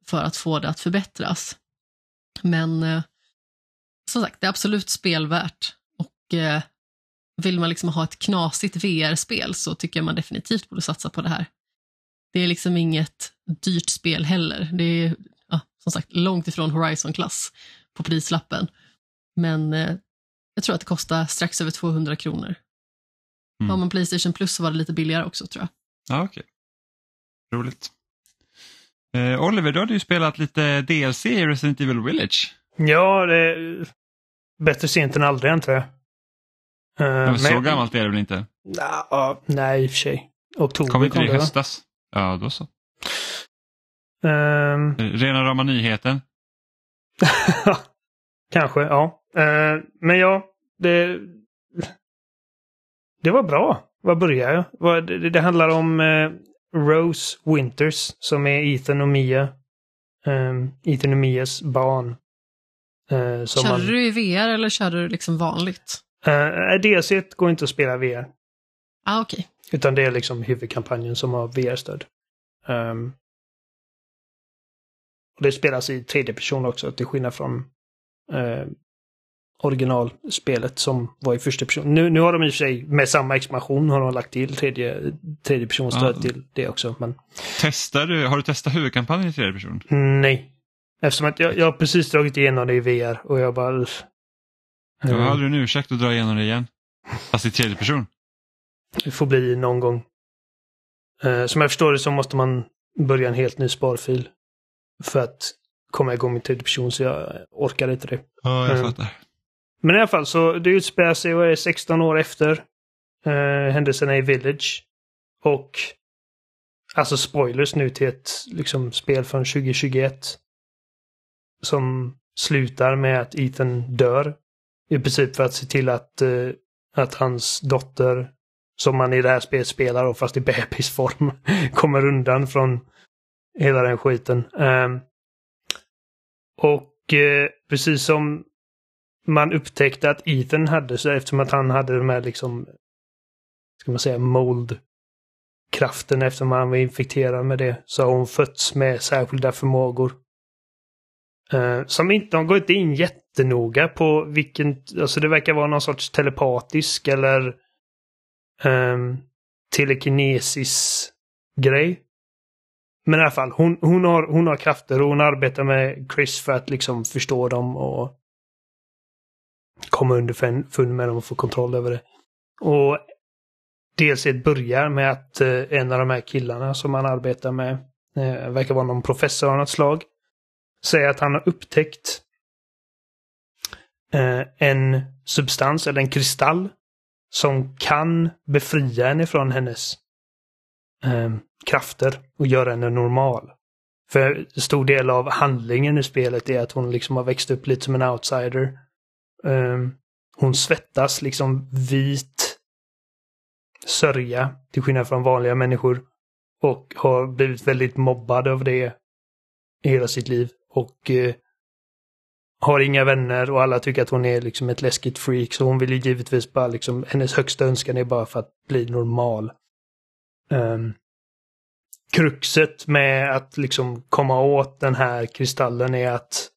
för att få det att förbättras. Men eh, som sagt, det är absolut spelvärt och eh, vill man liksom ha ett knasigt VR-spel så tycker jag man definitivt borde satsa på det här. Det är liksom inget dyrt spel heller. Det är ja, som sagt långt ifrån Horizon-klass på prislappen. Men eh, jag tror att det kostar strax över 200 kronor. Mm. Har man Playstation Plus så var det lite billigare också tror jag. Ja, okej. Roligt. Eh, Oliver, du hade ju spelat lite DLC i Resident Evil Village. Ja, det är bättre sent än aldrig antar jag. Uh, Men så gammalt är det väl inte? Nah, nej, i och för sig. Oktober Kom inte det i det, va? höstas? Ja, då så. Ehm, Rena rama nyheten. Kanske, ja. Eh, men ja, det, det var bra. Var börjar jag? Vad- Det, det handlar om eh, Rose Winters som är Ethan och Mia. Um, Ethan och Mias barn. Uh, som Körde man, du i VR eller körde du liksom vanligt? uh, DLC går inte att spela VR. Ah, okej. Utan det är liksom huvudkampanjen som har VR-stöd. Ehm, och det spelas i tredje person också, till skillnad från eh, originalspelet som var i första person. Nu, nu har de i och för sig, med samma expansion, har de lagt till tredje, tredje personstöd Ja. till det också. Men Testar du, har du testat huvudkampanjen i tredje person? nej. Eftersom att jag, jag har precis dragit igenom det i VR och jag bara... Då eh, hade du en ursäkt att dra igenom det igen. Fast i tredje person. Det får bli någon gång. Eh, som jag förstår det så måste man börja en helt ny sparfil. För att komma igång med tredje person så jag orkar inte det. Ja, jag Mm. fattar. Men i alla fall så det utspelar sig och är 16 år efter eh, händelserna i Village. Och alltså spoilers nu till ett liksom, spel från 2021. Som slutar med att Ethan dör. I princip för att se till att, eh, att hans dotter, som man i det här spelet spelar, då, fast i bebisform, kommer undan från hela den skiten. Eh, och eh, precis som man upptäckte att Ethan hade, så eftersom att han hade de här liksom, ska man säga, mold-kraften eftersom han var infekterad med det, så har hon fötts med särskilda förmågor. Uh, som inte, de går inte in jättenoga på vilken, alltså det verkar vara någon sorts telepatisk eller um, telekinesis grej. Men i alla fall, hon, hon, har, hon har krafter och hon arbetar med Chris för att liksom förstå dem och komma underfund med dem och få kontroll över det. Och dels börjar med att eh, en av de här killarna som han arbetar med, eh, verkar vara någon professor av något slag, säger att han har upptäckt eh, en substans eller en kristall som kan befria henne från hennes eh, krafter och göra henne normal. För en stor del av handlingen i spelet är att hon liksom har växt upp lite som en outsider. Ehm, hon svettas liksom vit sörja till skillnad från vanliga människor. och har blivit väldigt mobbad av det i hela sitt liv. Och eh, har inga vänner och alla tycker att hon är liksom ett läskigt freak. Så hon vill ju givetvis bara liksom, hennes högsta önskan är bara för att bli normal. Um, kruxet med att liksom komma åt den här kristallen är att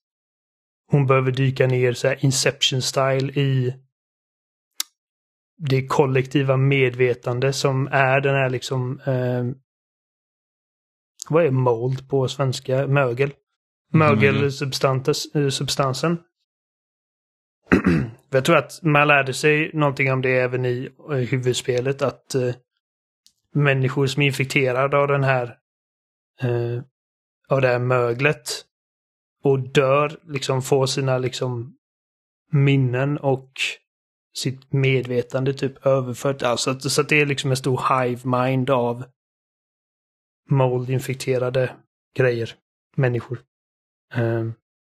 hon behöver dyka ner så här Inception style i det kollektiva medvetande som är den här liksom eh, vad är mold på svenska? Mögel. Mögelsubstansen. Jag tror att man lärde sig någonting om det även i huvudspelet att eh, människor som är infekterade av den här eh, av det här möglet och dör, liksom får sina liksom minnen och sitt medvetande typ överfört. Alltså, så att det är liksom en stor hive mind av mold-infekterade grejer, människor. Um,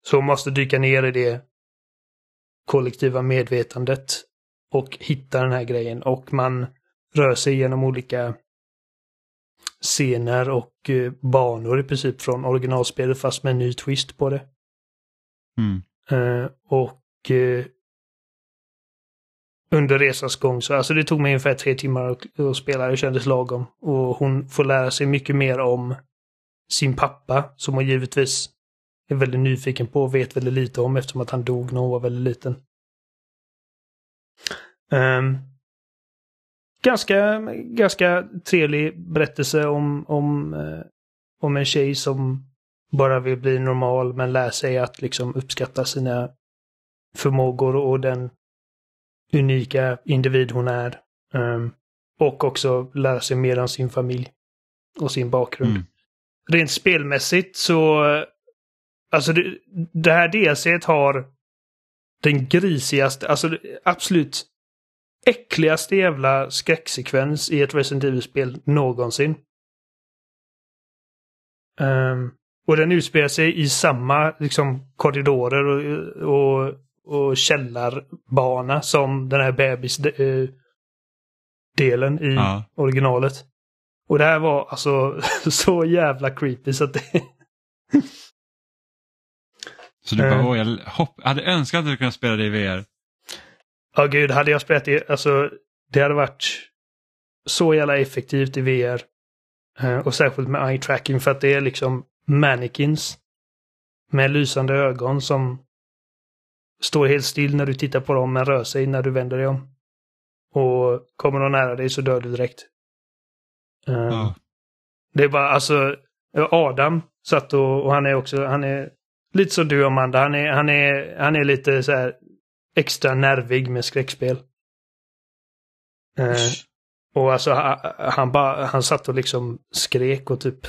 så hon måste dyka ner i det kollektiva medvetandet och hitta den här grejen och man rör sig genom olika scener och eh, banor i princip från originalspelet fast med en ny twist på det. Mm. Eh, och eh, under resans gång så, alltså det tog mig ungefär tre timmar att, att spela, det kändes lagom. Och hon får lära sig mycket mer om sin pappa som hon givetvis är väldigt nyfiken på och vet väldigt lite om eftersom att han dog när hon var väldigt liten. Um, ganska, ganska trevlig berättelse om, om, eh, om en tjej som bara vill bli normal men lär sig att liksom uppskatta sina förmågor och den unika individ hon är. Um, och också lära sig mer om sin familj och sin bakgrund. Mm. Rent spelmässigt så, alltså det, det här DLC har den grisigaste, alltså absolut äckligaste jävla skräcksekvens i ett Resident Evil-spel någonsin. Um, och den utspelar sig i samma liksom, korridorer och, och, och källarbana som den här bebisdelen uh, i ja. originalet. Och det här var alltså så jävla creepy så att det... så du bara, uh, jag hopp, hade önskat att du kunde spela det i VR. Ja gud, hade jag spelat det, alltså det hade varit så jävla effektivt i VR. Uh, och särskilt med eye tracking för att det är liksom mannequins med lysande ögon som står helt still när du tittar på dem men rör sig när du vänder dig om. Och kommer de nära dig så dör du direkt. Uh, ja. Det är bara alltså Adam satt och, och, han är också, han är lite som du Amanda, han är, han är, han är lite så här extra nervig med skräckspel. Uh, och alltså han, bara, han satt och liksom skrek och typ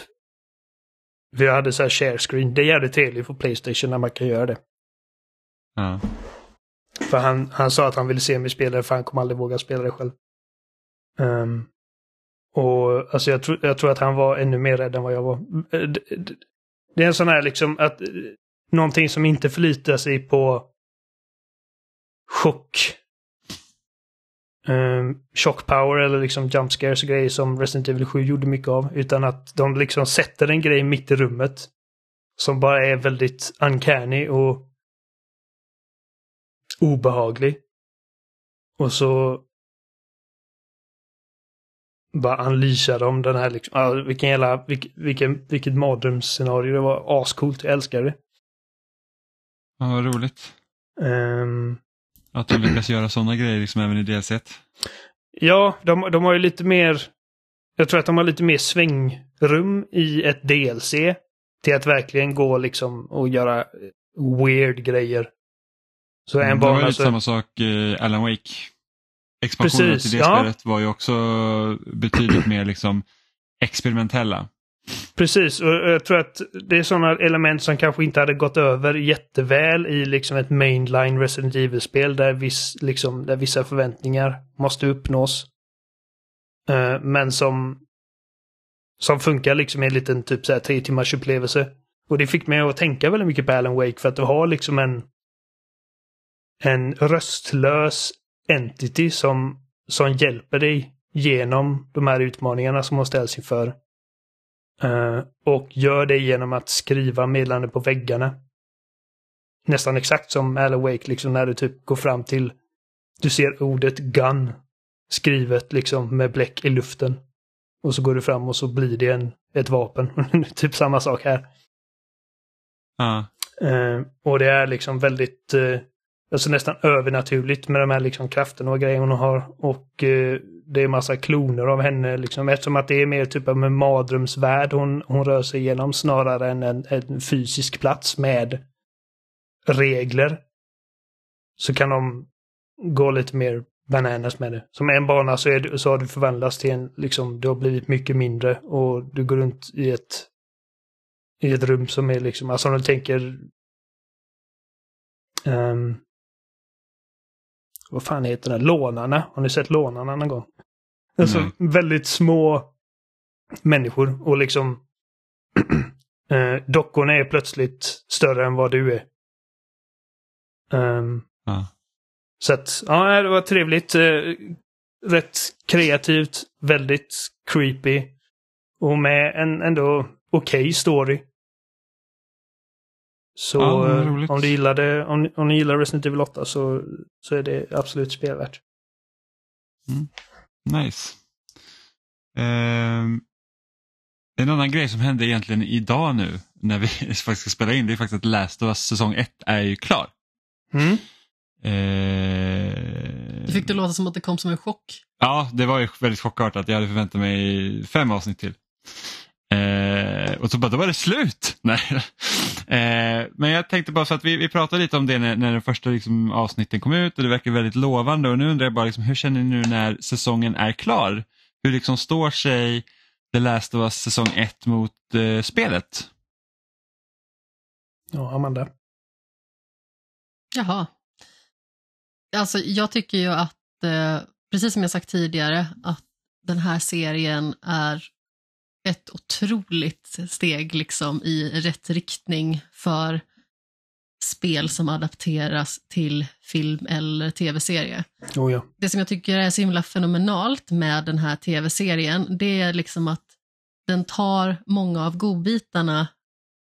vi hade så här share screen. Det är jävligt trevligt på Playstation när man kan göra det. Ja. För han, han sa att han ville se mig spela det för han kommer aldrig våga spela det själv. Um, och alltså jag, tro, jag tror att han var ännu mer rädd än vad jag var. Det är en sån här liksom att någonting som inte förlitar sig på chock. Um, shock power eller liksom jump scares och grejer som Resident Evil 7 gjorde mycket av. Utan att de liksom sätter en grej mitt i rummet. Som bara är väldigt uncanny och obehaglig. Och så bara unleashar de den här liksom, ah, vilken jävla, vilken, vilken, vilket mardrömsscenario det var. Ascoolt, jag älskar det. Ja, vad roligt. Um, att de lyckas göra sådana grejer liksom även i DLC 1. Ja, de, de har ju lite mer, jag tror att de har lite mer svängrum i ett DLC. Till att verkligen gå liksom och göra weird grejer. Så en mm, bana... Det var lite så... samma sak eh, Alan Wake. Expansionen Precis, till det ja. spelet var ju också betydligt mer liksom experimentella. Precis, och jag tror att det är sådana element som kanske inte hade gått över jätteväl i liksom ett mainline Resident Evil-spel där, viss, liksom, där vissa förväntningar måste uppnås. Uh, men som, som funkar liksom i en liten typ så här, tre timmars upplevelse. Och det fick mig att tänka väldigt mycket på Alan Wake för att du har liksom en en röstlös entity som, som hjälper dig genom de här utmaningarna som hon ställs inför. Eh, och gör det genom att skriva meddelanden på väggarna. Nästan exakt som Alan Wake, liksom när du typ går fram till... Du ser ordet gun skrivet liksom med bläck i luften. Och så går du fram och så blir det en, ett vapen. typ samma sak här. Ja. Eh, och det är liksom väldigt, eh, alltså nästan övernaturligt med de här liksom krafterna och grejerna hon har. Och eh, det är massa kloner av henne liksom. Eftersom att det är mer typ av en mardrömsvärld hon, hon rör sig igenom snarare än en, en fysisk plats med regler. Så kan de gå lite mer bananas med det. Som en bana så, är så har du förvandlats till en, liksom, du har blivit mycket mindre och du går runt i ett i ett rum som är liksom, alltså om du tänker um, vad fan heter det? Lånarna. Har ni sett Lånarna någon gång? Alltså Nej. väldigt små människor och liksom eh, dockorna är plötsligt större än vad du är. Ehm, Ja. så att, ja, det var trevligt. Eh, rätt kreativt, väldigt creepy. Och med en ändå okej story. Så Ja, eh, om du gillade, om, om ni gillar Resident Evil 8 så, så är det absolut spelvärt. Nice. Ehm, en annan grej som hände egentligen idag nu när vi faktiskt ska spela in det är faktiskt att Last of Us säsong 1 är ju klar. Mm. Ehm, Det fick det låta som att det kom som en chock. Ja, det var ju väldigt chockartat. Jag hade förväntat mig fem avsnitt till. Eh, och så bara, då var det slut. Nej. Eh, men jag tänkte bara så att vi, vi pratade lite om det när, när den första liksom, avsnitten kom ut och det verkar väldigt lovande och nu undrar jag bara liksom, hur känner ni nu när säsongen är klar? Hur liksom står sig The Last of Us säsong 1 mot eh, spelet? Ja, Amanda. Jaha. Alltså, jag tycker ju att, eh, precis som jag sagt tidigare, att den här serien är ett otroligt steg liksom i rätt riktning för spel som adapteras till film eller tv-serie. Oh, ja. Det som jag tycker är så himla fenomenalt med den här tv-serien, det är liksom att den tar många av godbitarna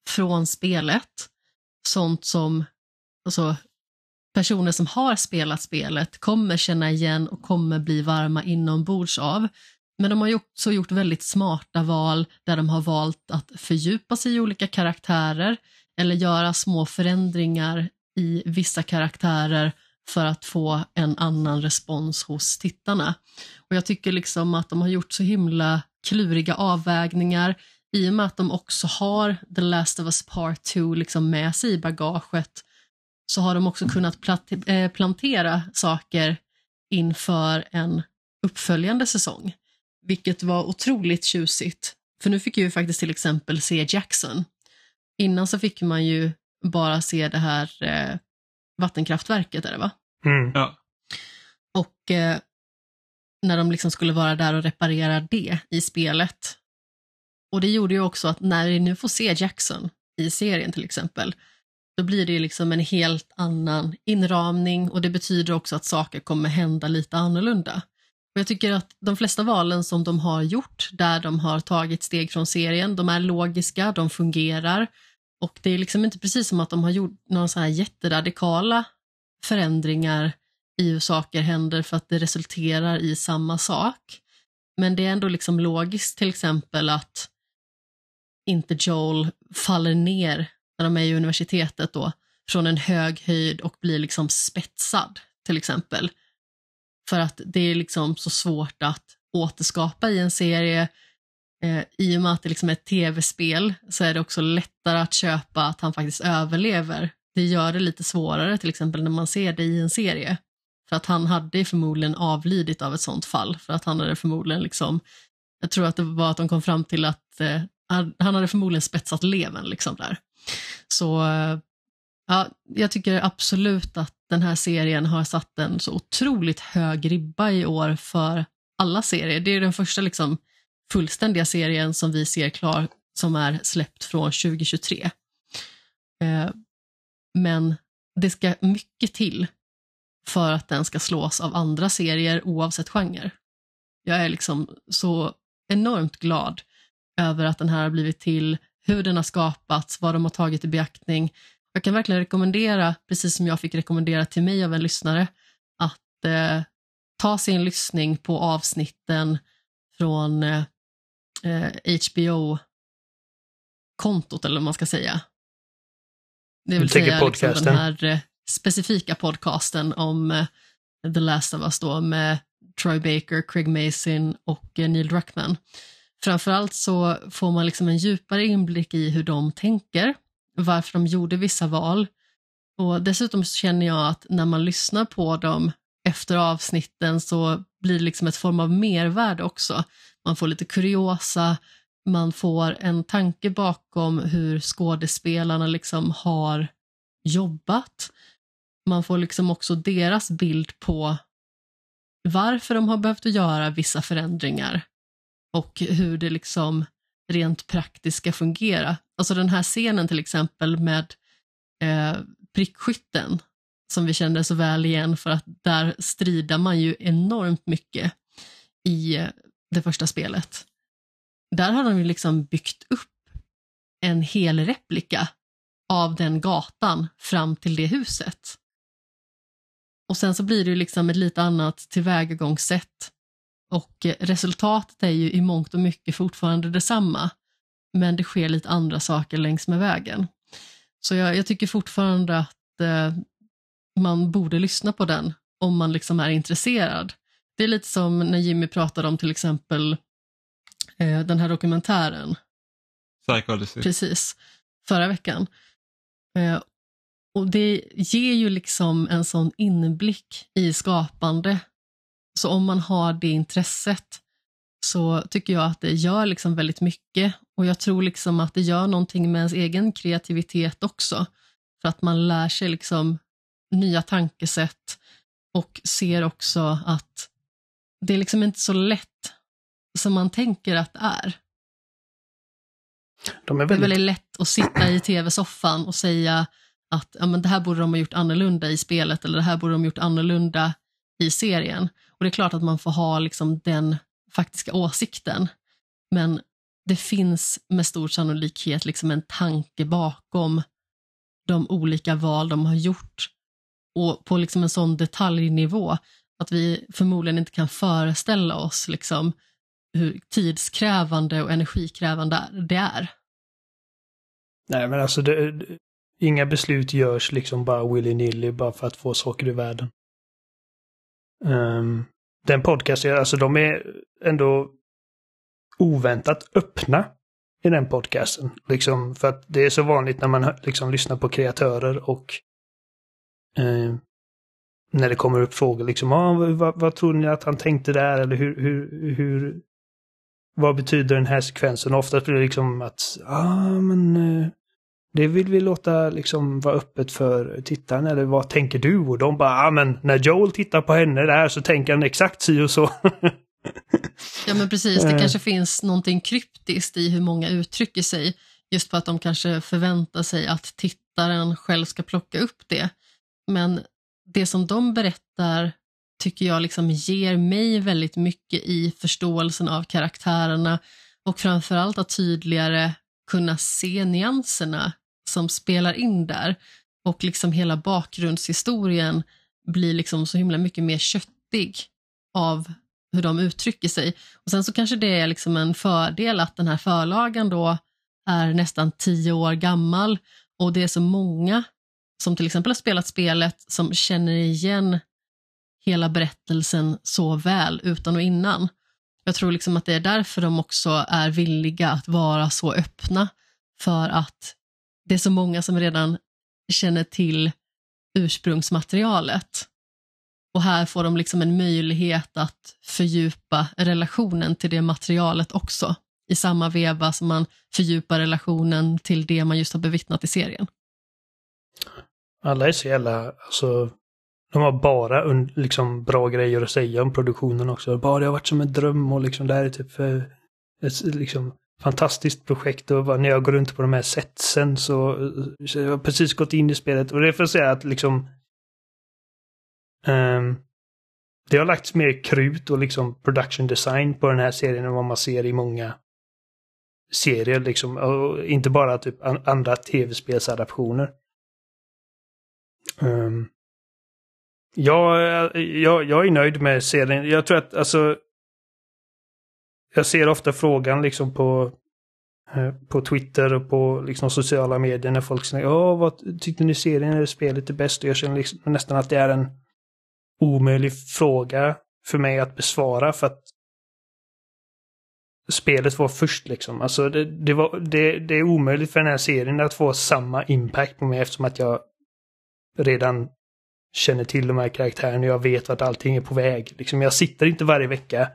från spelet. Sånt som alltså, personer som har spelat spelet kommer känna igen och kommer bli varma inombords av. Men de har också gjort väldigt smarta val där de har valt att fördjupa sig i olika karaktärer eller göra små förändringar i vissa karaktärer för att få en annan respons hos tittarna. Och Jag tycker liksom att de har gjort så himla kluriga avvägningar i och med att de också har The Last of Us Part 2 liksom med sig i bagaget så har de också kunnat eh, plantera saker inför en uppföljande säsong. Vilket var otroligt tjusigt. För nu fick jag ju faktiskt till exempel se Jackson. Innan så fick man ju bara se det här eh, vattenkraftverket, är det va? Mm. Ja. Och eh, när de liksom skulle vara där och reparera det i spelet. Och det gjorde ju också att när vi nu får se Jackson i serien till exempel, då blir det ju liksom en helt annan inramning och det betyder också att saker kommer hända lite annorlunda. Jag tycker att de flesta valen som de har gjort, där de har tagit steg från serien, de är logiska, de fungerar och det är liksom inte precis som att de har gjort några så här jätteradikala förändringar i hur saker händer för att det resulterar i samma sak. Men det är ändå liksom logiskt till exempel att inte Joel faller ner när de är i universitetet då från en hög höjd och blir liksom spetsad till exempel. För att det är liksom så svårt att återskapa i en serie. Eh, I och med att det liksom är ett tv-spel så är det också lättare att köpa att han faktiskt överlever. Det gör det lite svårare till exempel när man ser det i en serie. För att han hade förmodligen avlidit av ett sånt fall. För att han hade förmodligen liksom, jag tror att det var att de kom fram till att eh, han, hade förmodligen spetsat levern liksom där. Så eh, ja, jag tycker absolut att den här serien har satt en så otroligt hög ribba i år för alla serier. Det är den första liksom fullständiga serien som vi ser klar som är släppt från 2023. Eh, men det ska mycket till för att den ska slås av andra serier oavsett genre. Jag är liksom så enormt glad över att den här har blivit till, hur den har skapats, vad de har tagit i beaktning. Jag kan verkligen rekommendera, precis som jag fick rekommendera till mig av en lyssnare, att eh, ta sin lyssning på avsnitten från eh, HBO-kontot, eller vad man ska säga. Det vill säga liksom den här eh, specifika podcasten om eh, The Last of Us då med Troy Baker, Craig Mason och eh, Neil Druckmann. Framförallt så får man liksom en djupare inblick i hur de tänker, varför de gjorde vissa val. Och dessutom känner jag att när man lyssnar på dem efter avsnitten så blir det liksom ett form av mervärde också. Man får lite kuriosa, man får en tanke bakom hur skådespelarna liksom har jobbat. Man får liksom också deras bild på varför de har behövt göra vissa förändringar och hur det liksom rent praktiskt ska fungera. Alltså den här scenen till exempel med eh, prickskytten som vi kände så väl igen för att där strider man ju enormt mycket i eh, det första spelet. Där har de ju liksom byggt upp en hel replika av den gatan fram till det huset. Och sen så blir det ju liksom ett lite annat tillvägagångssätt och eh, resultatet är ju i mångt och mycket fortfarande detsamma, men det sker lite andra saker längs med vägen. Så jag, jag tycker fortfarande att eh, man borde lyssna på den om man liksom är intresserad. Det är lite som när Jimmy pratade om till exempel eh, den här dokumentären. Psychology. Precis, förra veckan. Eh, och det ger ju liksom en sån inblick i skapande. Så om man har det intresset så tycker jag att det gör liksom väldigt mycket och jag tror liksom att det gör någonting med ens egen kreativitet också. För att man lär sig liksom nya tankesätt och ser också att det är liksom inte så lätt som man tänker att det är. De är väldigt... Det är väldigt lätt att sitta i tv-soffan och säga att ja, men det här borde de ha gjort annorlunda i spelet eller det här borde de ha gjort annorlunda i serien. Och det är klart att man får ha liksom den faktiska åsikten, men det finns med stor sannolikhet liksom en tanke bakom de olika val de har gjort och på liksom en sån detaljnivå att vi förmodligen inte kan föreställa oss liksom hur tidskrävande och energikrävande det är. Nej, men alltså det, inga beslut görs liksom bara willy-nilly bara för att få saker i världen. Um, den podcasten, alltså de är ändå oväntat öppna i den podcasten. Liksom, för att det är så vanligt när man liksom lyssnar på kreatörer och eh, när det kommer upp frågor liksom, ah, vad, vad tror ni att han tänkte där eller hur, hur, hur vad betyder den här sekvensen? Oftast blir det liksom att, ja ah, men eh, det vill vi låta liksom vara öppet för tittaren eller vad tänker du? Och de bara, ja ah, men när Joel tittar på henne där så tänker han exakt si och så. ja men precis, det kanske finns någonting kryptiskt i hur många uttrycker sig. Just för att de kanske förväntar sig att tittaren själv ska plocka upp det. Men det som de berättar tycker jag liksom ger mig väldigt mycket i förståelsen av karaktärerna och framförallt att tydligare kunna se nyanserna som spelar in där och liksom hela bakgrundshistorien blir liksom så himla mycket mer köttig av hur de uttrycker sig. Och Sen så kanske det är liksom en fördel att den här förlagan då är nästan tio år gammal och det är så många som till exempel har spelat spelet som känner igen hela berättelsen så väl utan och innan. Jag tror liksom att det är därför de också är villiga att vara så öppna för att det är så många som redan känner till ursprungsmaterialet. Och här får de liksom en möjlighet att fördjupa relationen till det materialet också i samma veva som man fördjupar relationen till det man just har bevittnat i serien. Alla är så jävla, alltså, de har bara liksom bra grejer att säga om produktionen också. Bara det har varit som en dröm och liksom det här är typ för, liksom fantastiskt projekt och när jag går runt på de här setsen så, så jag har precis gått in i spelet och det får säga att liksom um, det har lagts mer krut och liksom production design på den här serien än vad man ser i många serier liksom. Och inte bara typ andra tv-spelsadaptioner. Um, ehm, jag, jag, jag är nöjd med serien. Jag tror att alltså... Jag ser ofta frågan liksom på, eh, på Twitter och på liksom sociala medier när folk säger Åh, vad tyckte ni serien eller spelet är bäst? Och jag känner liksom nästan att det är en omöjlig fråga för mig att besvara för att spelet var först liksom. Alltså det, det, var, det, det är omöjligt för den här serien att få samma impact på mig eftersom att jag redan känner till de här karaktärerna jag vet vart allting är på väg. Liksom, jag sitter inte varje vecka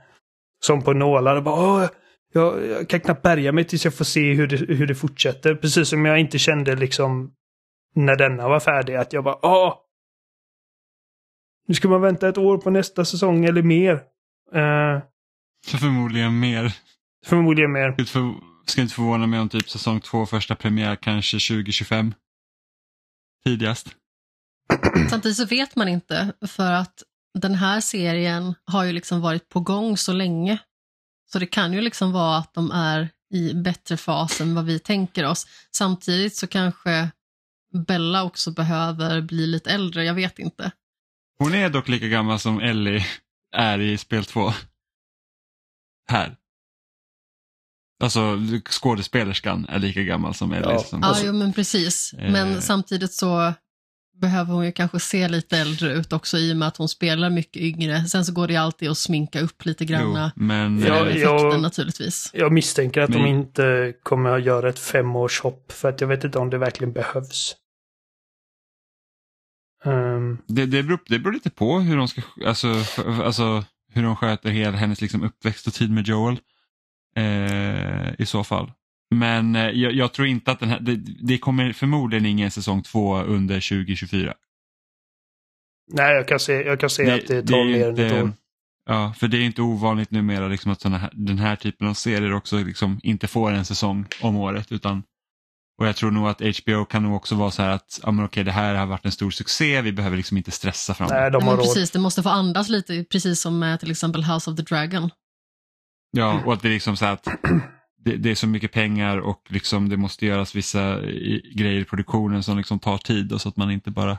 som på nålar och bara Åh, jag, jag kan knappt bärga mig tills jag får se hur det, hur det fortsätter. Precis som jag inte kände liksom när denna var färdig att jag bara Åh! Nu ska man vänta ett år på nästa säsong eller mer. Uh, förmodligen mer. Förmodligen mer. Jag för, ska inte förvåna mig om typ säsong två första premiär kanske 2025. Tidigast. Samtidigt så vet man inte för att den här serien har ju liksom varit på gång så länge. Så det kan ju liksom vara att de är i bättre fas än vad vi tänker oss. Samtidigt så kanske Bella också behöver bli lite äldre, jag vet inte. Hon är dock lika gammal som Ellie är i spel 2. Här. Alltså skådespelerskan är lika gammal som Ellie. Ja, som ja jo, men precis. Men eh. samtidigt så behöver hon ju kanske se lite äldre ut också i och med att hon spelar mycket yngre. Sen så går det alltid att sminka upp lite grann. men... Ja, effekten jag, naturligtvis. Jag misstänker att men... de inte kommer att göra ett femårshopp för att jag vet inte om det verkligen behövs. Um... Det, det, beror, det beror lite på hur de ska, alltså, alltså hur de sköter hela hennes liksom uppväxt och tid med Joel. Eh, I så fall. Men eh, jag, jag, tror inte att den här, det, det, kommer förmodligen ingen säsong två under 2024. Nej, jag kan se, jag kan se det, att det tar det mer än ett år. Ja, för det är inte ovanligt numera liksom att såna här, den här typen av serier också liksom inte får en säsong om året. Utan, och jag tror nog att HBO kan nog också vara så här att ja, men okej, det här har varit en stor succé, vi behöver liksom inte stressa fram Nej, de har Nej, precis, det måste få andas lite, precis som med till exempel House of the Dragon. Ja, och att det är liksom så här att det, det, är så mycket pengar och liksom det måste göras vissa grejer i produktionen som liksom tar tid och så att man inte bara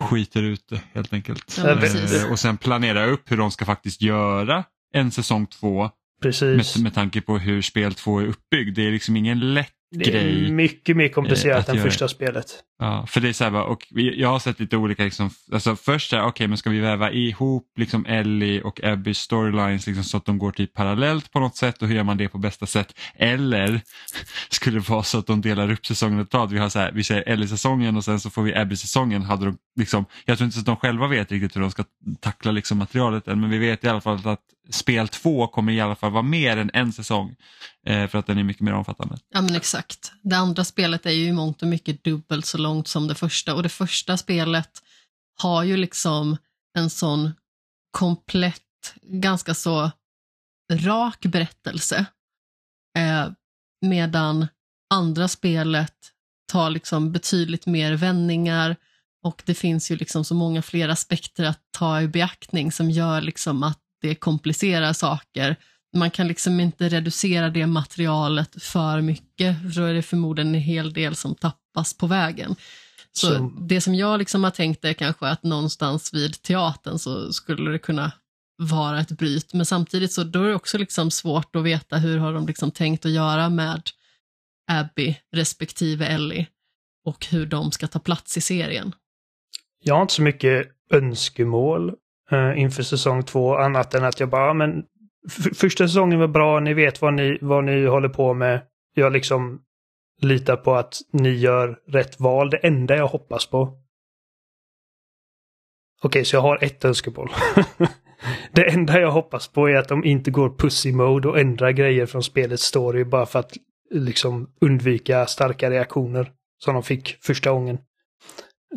skiter ut det helt enkelt. Ja, eh, och sen planera upp hur de ska faktiskt göra en säsong två Precis. Med, med tanke på hur spel två är uppbyggd. Det är liksom ingen lätt det är grej. mycket mer komplicerat eh, än första spelet. Ja, för det är så här, och jag har sett lite olika, liksom, alltså först här, okej okay, men ska vi väva ihop liksom Ellie och Abbys storylines liksom, så att de går typ parallellt på något sätt och hur gör man det på bästa sätt? Eller skulle det vara så att de delar upp säsongen totalt, vi har så här, vi säger Ellie-säsongen och sen så får vi Abby-säsongen. Hade de, liksom, jag tror inte att de själva vet riktigt hur de ska tackla liksom, materialet än, men vi vet i alla fall att spel två kommer i alla fall vara mer än en säsong. Eh, för att den är mycket mer omfattande. Ja men exakt. Det andra spelet är ju i mångt och mycket dubbelt så långt som det första och det första spelet har ju liksom en sån komplett, ganska så rak berättelse. Eh, medan andra spelet tar liksom betydligt mer vändningar och det finns ju liksom så många fler aspekter att ta i beaktning som gör liksom att det komplicerar saker man kan liksom inte reducera det materialet för mycket, för då är det förmodligen en hel del som tappas på vägen. Så, så. det som jag liksom har tänkt är kanske att någonstans vid teatern så skulle det kunna vara ett bryt, men samtidigt så då är det också liksom svårt att veta hur har de liksom tänkt att göra med Abby respektive Ellie och hur de ska ta plats i serien. Jag har inte så mycket önskemål uh, inför säsong två annat än att jag bara, men första säsongen var bra, ni vet vad ni, vad ni håller på med. Jag liksom litar på att ni gör rätt val. Det enda jag hoppas på. Okej, okay, så jag har ett önskemål. det enda jag hoppas på är att de inte går pussy mode och ändrar grejer från spelets story bara för att liksom undvika starka reaktioner som de fick första gången.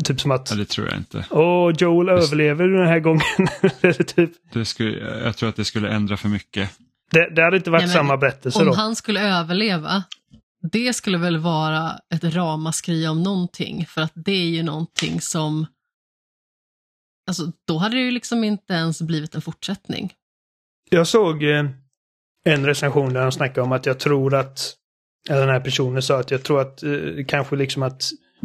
Typ som att... Ja, det tror jag inte. Åh, Joel det... överlever den här gången. typ. det skulle, jag tror att det skulle ändra för mycket. Det, det hade inte varit Nej, samma berättelse om då. Om han skulle överleva, det skulle väl vara ett ramaskri om någonting. För att det är ju någonting som... Alltså, då hade det ju liksom inte ens blivit en fortsättning. Jag såg eh, en recension där han snackade om att jag tror att eller den här personen sa att jag tror att eh, kanske liksom att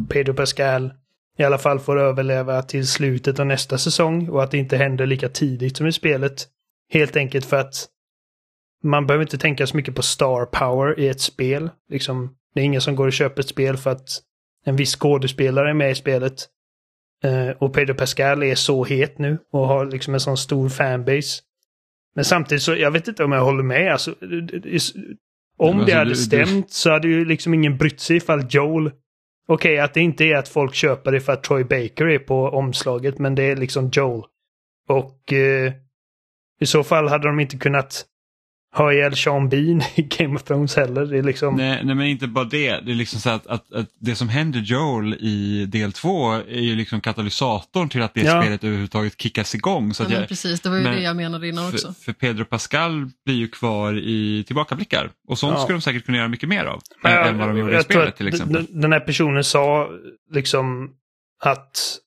Pedro Pascal i alla fall får överleva till slutet av nästa säsong och att det inte händer lika tidigt som i spelet. Helt enkelt för att man behöver inte tänka så mycket på star power i ett spel. Liksom, det är ingen som går och köper ett spel för att en viss skådespelare är med i spelet. Eh, och Pedro Pascal är så het nu och har liksom en sån stor fanbase. Men samtidigt så, jag vet inte om jag håller med. Alltså, om alltså, det hade stämt så hade ju liksom ingen brytt sig ifall Joel... Okej, att det inte är att folk köper det för att Troy Baker är på omslaget, men det är liksom Joel. Och eh, i så fall hade de inte kunnat ha ihjäl Sean Bean i Game of Thrones heller. Det är liksom... Nej, nej men inte bara det. Det är liksom så att, att, att det som händer Joel i del två är ju liksom katalysatorn till att det Ja. spelet överhuvudtaget kickas igång. Så Ja, men jag, precis, det var ju men- det jag menade innan också. för, för Pedro Pascal blir ju kvar i tillbakablickar och sånt Ja. skulle de säkert kunna göra mycket mer av. Men jag- än vad de gjorde i spelet till exempel. Den här personen sa liksom att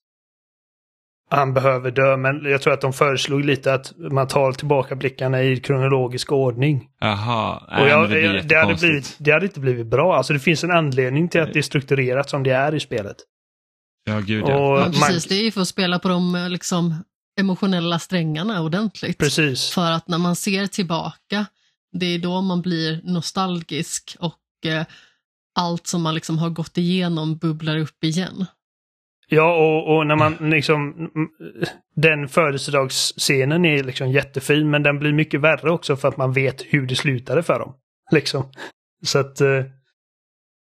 han behöver dö, men jag tror att de föreslog lite att man tar tillbaka blickarna i kronologisk ordning. Jaha, Och jag, det jag, det, hade blivit, det hade inte blivit bra. Alltså det finns en anledning till att det är strukturerat som det är i spelet. Ja, gud ja. Och Ja, man- precis, det är ju för att spela på de liksom, emotionella strängarna ordentligt. Precis. För att när man ser tillbaka, det är då man blir nostalgisk och eh, allt som man liksom har gått igenom bubblar upp igen. Ja, och, och när man liksom... Den födelsedagsscenen är liksom jättefin, men den blir mycket värre också för att man vet hur det slutade för dem. Liksom. Så att... eh,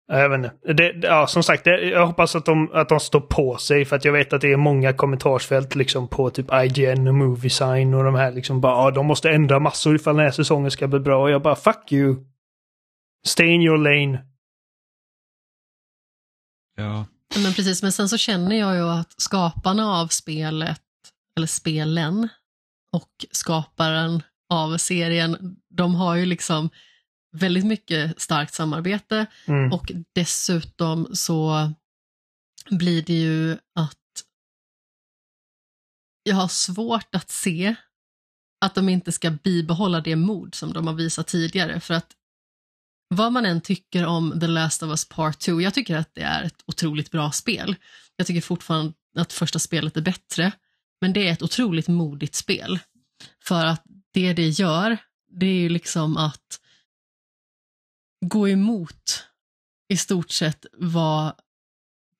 Jag vet inte. Det, ja, som sagt, det, jag hoppas att de, att de står på sig för att jag vet att det är många kommentarsfält liksom på typ IGN och Moviesign och de här liksom bara ja, de måste ändra massor ifall den här säsongen ska bli bra. Och jag bara fuck you. Stay in your lane. ja. Men precis, men sen så känner jag ju att skaparna av spelet, eller spelen, och skaparen av serien, de har ju liksom väldigt mycket starkt samarbete Mm. och dessutom så blir det ju att jag har svårt att se att de inte ska bibehålla det mod som de har visat tidigare. För att vad man än tycker om The Last of Us Part 2, jag tycker att det är ett otroligt bra spel. Jag tycker fortfarande att första spelet är bättre, men det är ett otroligt modigt spel. För att det det gör, det är ju liksom att gå emot i stort sett vad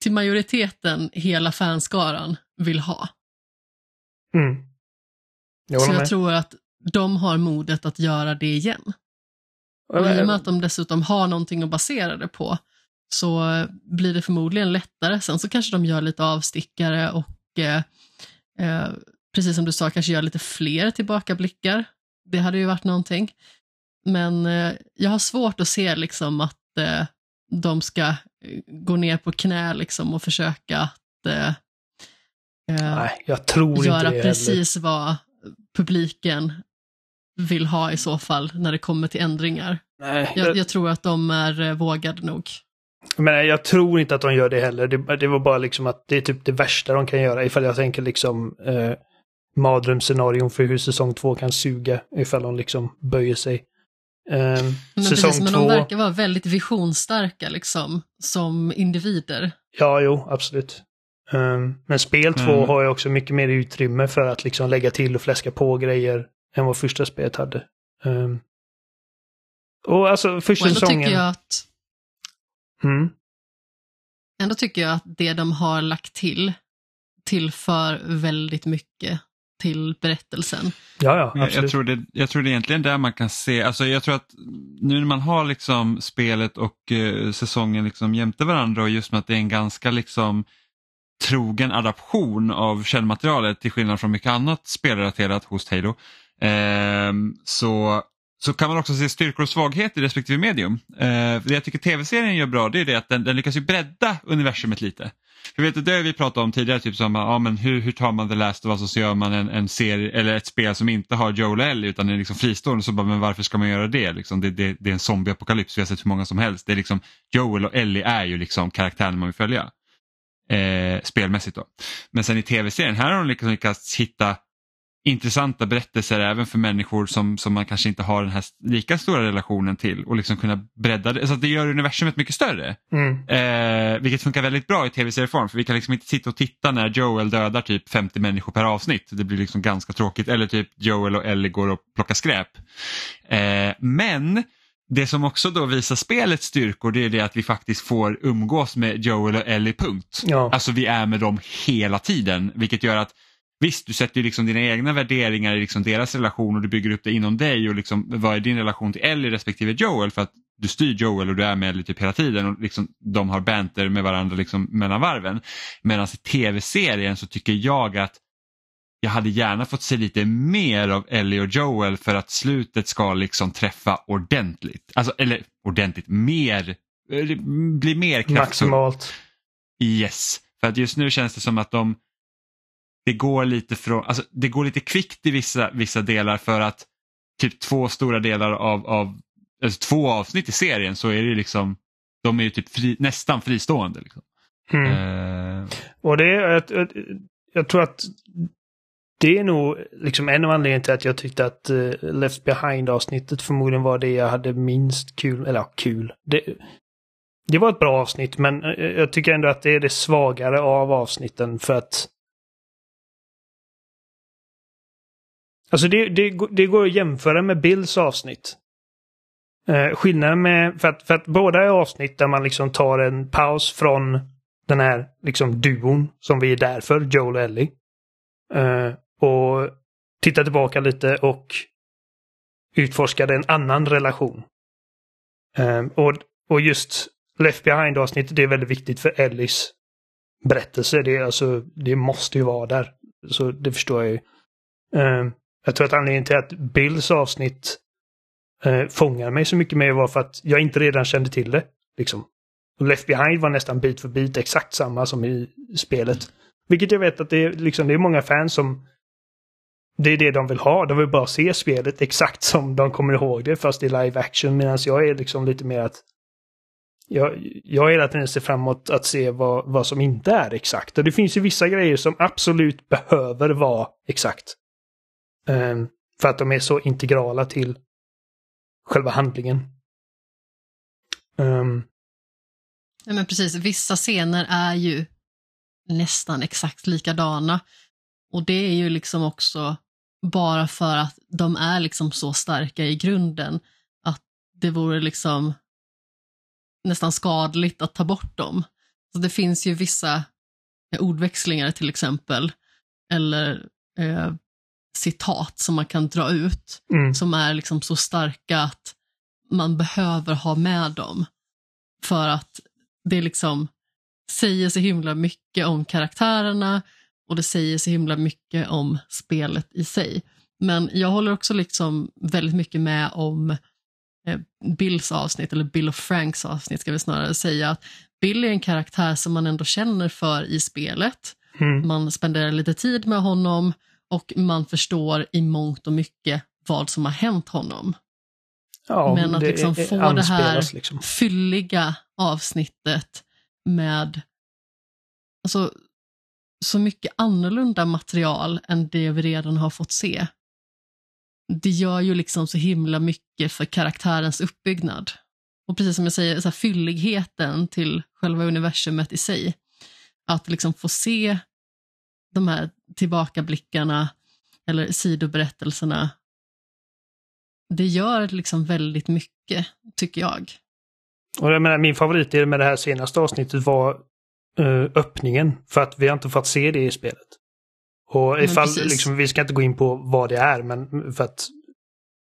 till majoriteten hela fanskaran vill ha. Mm. Jag Så jag med. tror att de har modet att göra det igen. Och I och med att de dessutom har någonting att basera det på så blir det förmodligen lättare. Sen så kanske de gör lite avstickare och eh, eh, precis som du sa, kanske gör lite fler tillbakablickar. Det hade ju varit någonting. Men eh, jag har svårt att se liksom att eh, de ska eh, gå ner på knä liksom och försöka att eh, eh, Nej, jag tror inte göra heller. precis vad publiken vill ha i så fall när det kommer till ändringar. Nej, Jag, jag, jag tror att de är eh, vågade nog. men jag tror inte att de gör det heller. Det, det var bara liksom att det är typ det värsta de kan göra ifall jag tänker liksom eh, mardrömsscenarion för hur säsong två kan suga ifall de liksom böjer sig. Eh, Men, säsong precis, men två, de verkar vara väldigt visionsstarka liksom, som individer. ja jo, absolut. Eh, men spel två Mm. har ju också mycket mer utrymme för att liksom lägga till och fläska på grejer än vad första spelet hade. Eh, och alltså första Och ändå säsongen... tycker jag att Mm, Ändå tycker jag att det de har lagt till tillför väldigt mycket till berättelsen. ja, ja, Jag, absolut. jag, tror det, jag tror det är egentligen där man kan se, alltså jag tror att nu när man har liksom spelet och eh, säsongen liksom jämte varandra och just med att det är en ganska liksom trogen adaption av källmaterialet till skillnad från mycket annat spelrelaterat hos Halo. Ehm, så, så kan man också se styrkor och svagheter i respektive medium. Eh, det jag tycker tv-serien gör bra det är det att den, den lyckas ju bredda universumet lite. För vet du, det har vi pratat om tidigare, typ som ja, men hur, hur tar man The Last of Us och så gör man en, en serie eller ett spel som inte har Joel och Ellie utan är liksom fristående. Så bara, men varför ska man göra det? Liksom, det, det, det är en zombieapokalyps, vi har sett hur många som helst. Det är liksom, Joel och Ellie är ju liksom karaktären man vill följa. Eh, spelmässigt då. Men sen i tv-serien, här har de liksom lyckats hitta intressanta berättelser även för människor som, som man kanske inte har den här lika stora relationen till och liksom kunna bredda det. Så att det gör universumet mycket större. Mm. Eh, vilket funkar väldigt bra i tv-serieform för vi kan liksom inte sitta och titta när Joel dödar typ 50 människor per avsnitt. Det blir liksom ganska tråkigt. Eller typ Joel och Ellie går och plockar skräp. Eh, men det som också då visar spelets styrkor det är det att vi faktiskt får umgås med Joel och Ellie punkt. Ja. Alltså vi är med dem hela tiden vilket gör att Visst, du sätter ju liksom dina egna värderingar i liksom deras relation och du bygger upp det inom dig och liksom, vad är din relation till Ellie respektive Joel för att du styr Joel och du är med Ellie typ hela tiden och liksom, de har banter med varandra liksom mellan varven. Medan i tv-serien så tycker jag att jag hade gärna fått se lite mer av Ellie och Joel för att slutet ska liksom träffa ordentligt. Alltså, eller ordentligt, mer, eh, bli mer kraftfullt. Maximalt. Yes, för att just nu känns det som att de det går lite från, alltså det går lite kvickt i vissa, vissa delar för att typ två stora delar av, av alltså två avsnitt i serien så är det liksom, de är ju typ fri, nästan fristående. Liksom. Mm. Eh, Och det är, jag, jag, jag tror att det är nog liksom en av anledningarna till att jag tyckte att eh, Left Behind-avsnittet förmodligen var det jag hade minst kul, eller ja, kul. Det, det var ett bra avsnitt, men eh, jag tycker ändå att det är det svagare av avsnitten för att Alltså det, det, det går att jämföra med Bills avsnitt. Eh, skillnaden med, för att, för att båda är avsnitt där man liksom tar en paus från den här liksom duon som vi är där för, Joel och Ellie. Eh, och tittar tillbaka lite och utforskade en annan relation. Eh, och, och just Left Behind-avsnittet är väldigt viktigt för Ellies berättelse. Det, är alltså, det måste ju vara där. Så det förstår jag ju. Eh, jag tror att anledningen till att Bills avsnitt eh, fångar mig så mycket mer var för att jag inte redan kände till det. Liksom. Och Left Behind var nästan bit för bit exakt samma som i spelet. Vilket jag vet att det är, liksom, det är många fans som det är det de vill ha. De vill bara se spelet exakt som de kommer ihåg det fast i live action. Medan jag är liksom lite mer att jag, jag hela tiden ser fram emot att se vad, vad som inte är exakt. Och det finns ju vissa grejer som absolut behöver vara exakt. Eh, för att de är så integrala till själva handlingen. Um, Ja, men precis, vissa scener är ju nästan exakt likadana. Och det är ju liksom också bara för att de är liksom så starka i grunden att det vore liksom nästan skadligt att ta bort dem. Så det finns ju vissa ordväxlingar till exempel, eller eh, citat som man kan dra ut, mm, som är liksom så starka att man behöver ha med dem. För att det liksom säger så himla mycket om karaktärerna och det säger så himla mycket om spelet i sig. Men jag håller också liksom väldigt mycket med om eh, Bills avsnitt, eller Bill och Franks avsnitt ska vi snarare säga. att Bill är en karaktär som man ändå känner för i spelet. mm, Man spenderar lite tid med honom och man förstår i mångt och mycket vad som har hänt honom. ja, Men att liksom få det här liksom. fylliga avsnittet med alltså, så mycket annorlunda material än det vi redan har fått se. Det gör ju liksom så himla mycket för karaktärens uppbyggnad. Och precis som jag säger, så här, fylligheten till själva universumet i sig. Att liksom få se de här tillbakablickarna eller sidoberättelserna. Det gör liksom väldigt mycket, tycker jag. Och jag menar, min favoritdel med det här senaste avsnittet var eh, öppningen. För att vi har inte fått se det i spelet. Och ifall, liksom, vi ska inte gå in på vad det är, men för att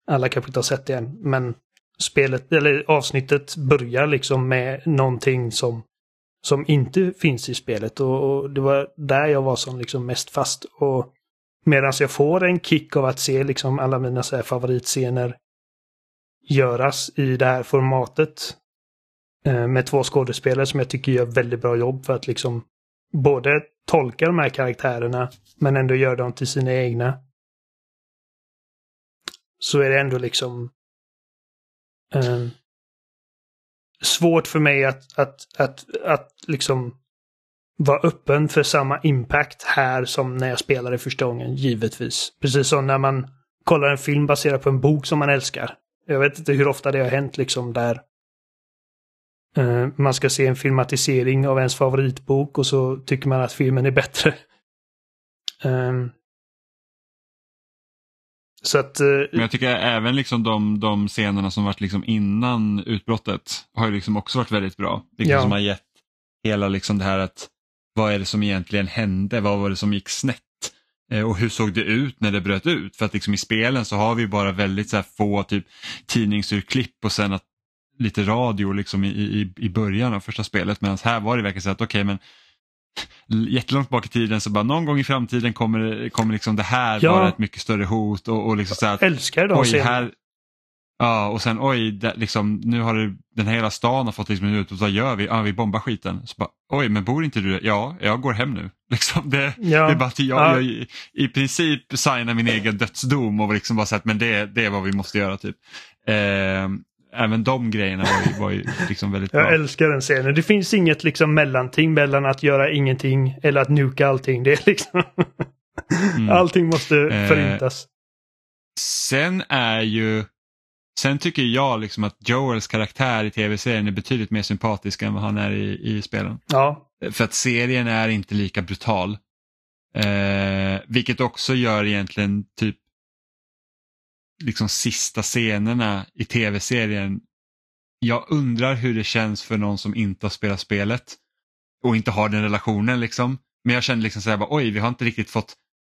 alla kanske inte har sett det än. Men spelet, eller avsnittet börjar liksom med någonting som, som inte finns i spelet. Och, och det var där jag var som liksom mest fast. Och medan jag får en kick av att se liksom alla mina så här favoritscener göras i det här formatet eh, med två skådespelare som jag tycker gör väldigt bra jobb för att liksom både tolka de här karaktärerna men ändå göra dem till sina egna. Så är det ändå liksom eh, svårt för mig att, att, att, att liksom vara öppen för samma impact här som när jag spelade första gången, givetvis. Precis som när man kollar en film baserad på en bok som man älskar. Jag vet inte hur ofta det har hänt liksom där eh, man ska se en filmatisering av ens favoritbok och så tycker man att filmen är bättre. Um, så att... Uh, Men jag tycker även liksom de, de scenerna som varit liksom innan utbrottet har ju liksom också varit väldigt bra. Liksom ja. Som har gett hela liksom det här att vad är det som egentligen hände? Vad var det som gick snett? Eh, och hur såg det ut när det bröt ut? För att liksom i spelen så har vi bara väldigt så få typ tidningsurklipp och sen att, lite radio liksom i, i, i början av första spelet. Medan här var det verkligen så att okej okay, men jättelångt bak i tiden så bara någon gång i framtiden kommer, kommer liksom det här ja. vara ett mycket större hot. Och, och liksom så att, älskar de oj, här, Ja och sen oj, det, liksom, nu har det, den här hela stan har fått liksom en utbrott, vad gör vi? Ja, vi bombar skiten. Så bara, oj, men bor inte du där? Ja, jag går hem nu. Liksom, det, ja. det är bara att jag, ja. jag i princip signar min egen dödsdom och liksom bara sagt men det, det är vad vi måste göra. typ. Eh, även de grejerna var ju, var ju liksom väldigt bra. Jag älskar den scenen. Det finns inget liksom mellanting mellan att göra ingenting eller att nuka allting. Det är liksom mm. Allting måste eh, förintas. Eh, sen är ju Sen tycker jag liksom att Joels karaktär i tv-serien är betydligt mer sympatisk än vad han är i, i spelen. Ja. För att serien är inte lika brutal. Eh, vilket också gör egentligen typ liksom sista scenerna i tv-serien. Jag undrar hur det känns för någon som inte har spelat spelet och inte har den relationen liksom. Men jag kände liksom så här, bara oj, vi har inte riktigt fått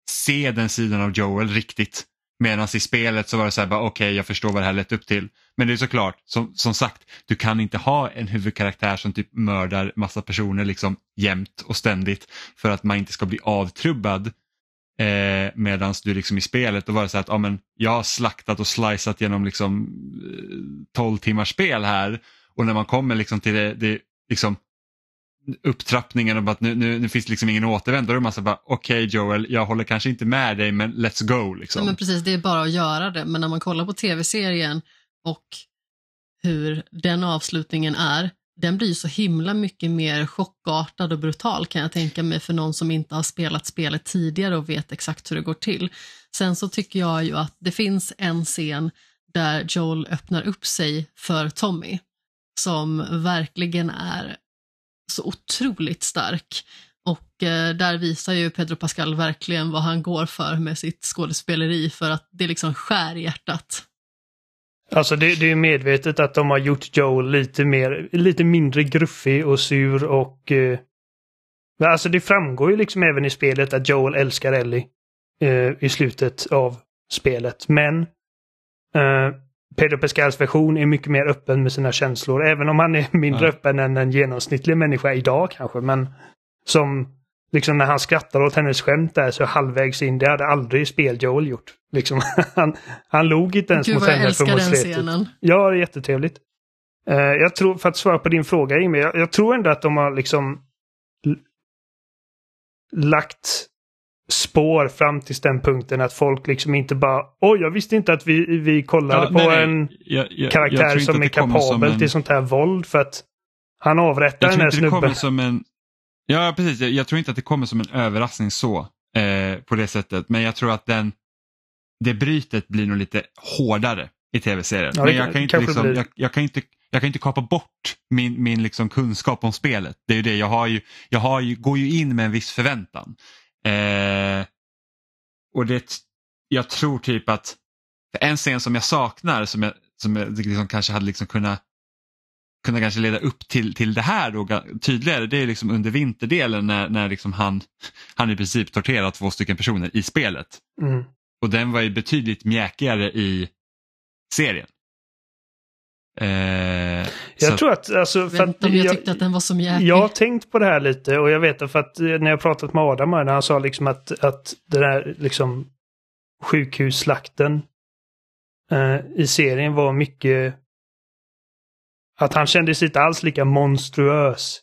se den sidan av Joel riktigt. Medan i spelet så var det så här, okej okay, jag förstår vad det här lett upp till. Men det är såklart, som, som sagt, du kan inte ha en huvudkaraktär som typ mördar massa personer liksom jämt och ständigt för att man inte ska bli avtrubbad. Eh, Medan du liksom i spelet, då var det så här att ah, men jag har slaktat och slicat genom liksom eh, 12 timmars spel här och när man kommer liksom till det, det liksom upptrappningen och att nu, nu, nu finns det liksom ingen återvändo. Då är man så bara, okej okay, Joel, jag håller kanske inte med dig men let's go. Liksom. Ja, men precis, det är bara att göra det. Men när man kollar på tv-serien och hur den avslutningen är, den blir så himla mycket mer chockartad och brutal kan jag tänka mig för någon som inte har spelat spelet tidigare och vet exakt hur det går till. Sen så tycker jag ju att det finns en scen där Joel öppnar upp sig för Tommy som verkligen är så otroligt stark. Och eh, där visar ju Pedro Pascal verkligen vad han går för med sitt skådespeleri för att det liksom skär i hjärtat. Alltså det, det är medvetet att de har gjort Joel lite mer, lite mindre gruffig och sur och... Eh, alltså det framgår ju liksom även i spelet att Joel älskar Ellie eh, i slutet av spelet. Men eh, Pedro Pascals version är mycket mer öppen med sina känslor. Även om han är mindre ja. öppen än en genomsnittlig människa idag kanske. Men som liksom när han skrattar åt hennes skämt där så halvvägs in. Det hade aldrig spel-Joel gjort. Liksom, han, han log inte ens Gud, mot henne för mot scenen. Ja, det är jättetrevligt. Uh, jag tror, för att svara på din fråga Jimmy, jag, jag tror ändå att de har liksom lagt spår fram till den punkten att folk liksom inte bara oj jag visste inte att vi, vi kollade ja, på nej, en jag, jag, karaktär jag som är kapabel en... till sånt här våld för att han avrättar den här snubben. Som en... Ja precis, jag, tror inte att det kommer som en överraskning så eh, på det sättet men jag tror att den det brytet blir nog lite hårdare i tv-serien. Ja, men jag kan, inte liksom, jag, jag, kan inte jag kan inte kapa bort min, min liksom kunskap om spelet. Det är ju det, jag, har ju, jag har ju, går ju in med en viss förväntan. Eh, och det, jag tror typ att en scen som jag saknar som jag, som jag liksom kanske hade liksom kunnat kunna kanske leda upp till, till det här då, tydligare, det är liksom under vinterdelen när, när liksom han, han i princip torterar två stycken personer i spelet. Mm. Och den var ju betydligt mjäkigare i serien. Eh, jag tror att, alltså, för att jag, tyckte att den var så mjäkig. Jag har tänkt på det här lite och jag vet för att eh, när jag pratat med Adam när han sa liksom att, att den här liksom sjukhusslakten eh, i serien var mycket att han kändes inte alls lika monstruös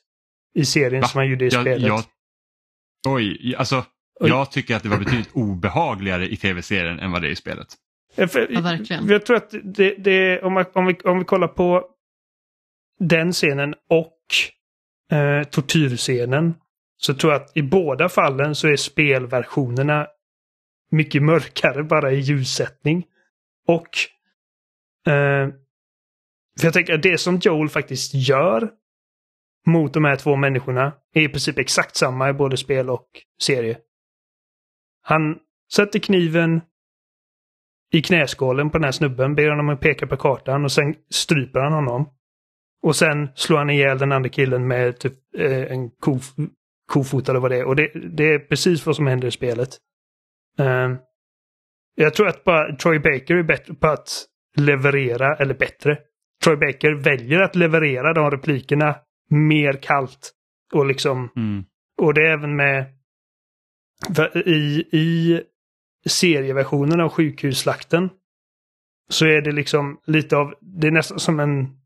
i serien Va? som han gjorde i jag, spelet. Jag, oj, alltså oj. jag tycker att det var betydligt obehagligare i tv-serien än vad det är i spelet. För, ja, verkligen. Jag tror att det, det om, man, om, vi, om vi kollar på den scenen och eh, tortyrscenen så tror jag att i båda fallen så är spelversionerna mycket mörkare bara i ljussättning. Och eh, för jag tänker att det som Joel faktiskt gör mot de här två människorna är i princip exakt samma i både spel och serie. Han sätter kniven i knäskålen på den här snubben, ber honom att peka på kartan och sen stryper han honom. Och sen slår han ihjäl den andra killen med typ eh, en ko, kofot eller vad det är. Och det, det, är precis vad som händer i spelet. Uh, jag tror att bara Troy Baker är bättre på att leverera, eller bättre. Troy Baker väljer att leverera de replikerna mer kallt. Och liksom... Mm. Och det är även med... I, I serieversionen av sjukhusslakten så är det liksom lite av... Det är nästan som en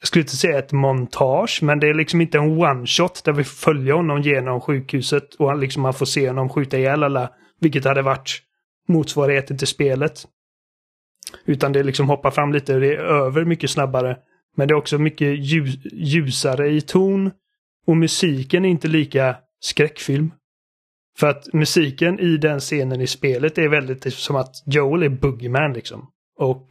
jag skulle inte säga ett montage, men det är liksom inte en one shot där vi följer honom genom sjukhuset och han liksom man får se honom skjuta ihjäl alla, vilket hade varit motsvarigheten till spelet. Utan det liksom hoppar fram lite, det är över mycket snabbare. Men det är också mycket ljus, ljusare i ton. Och musiken är inte lika skräckfilm. För att musiken i den scenen i spelet är väldigt typ som att Joel är Boogeyman liksom. Och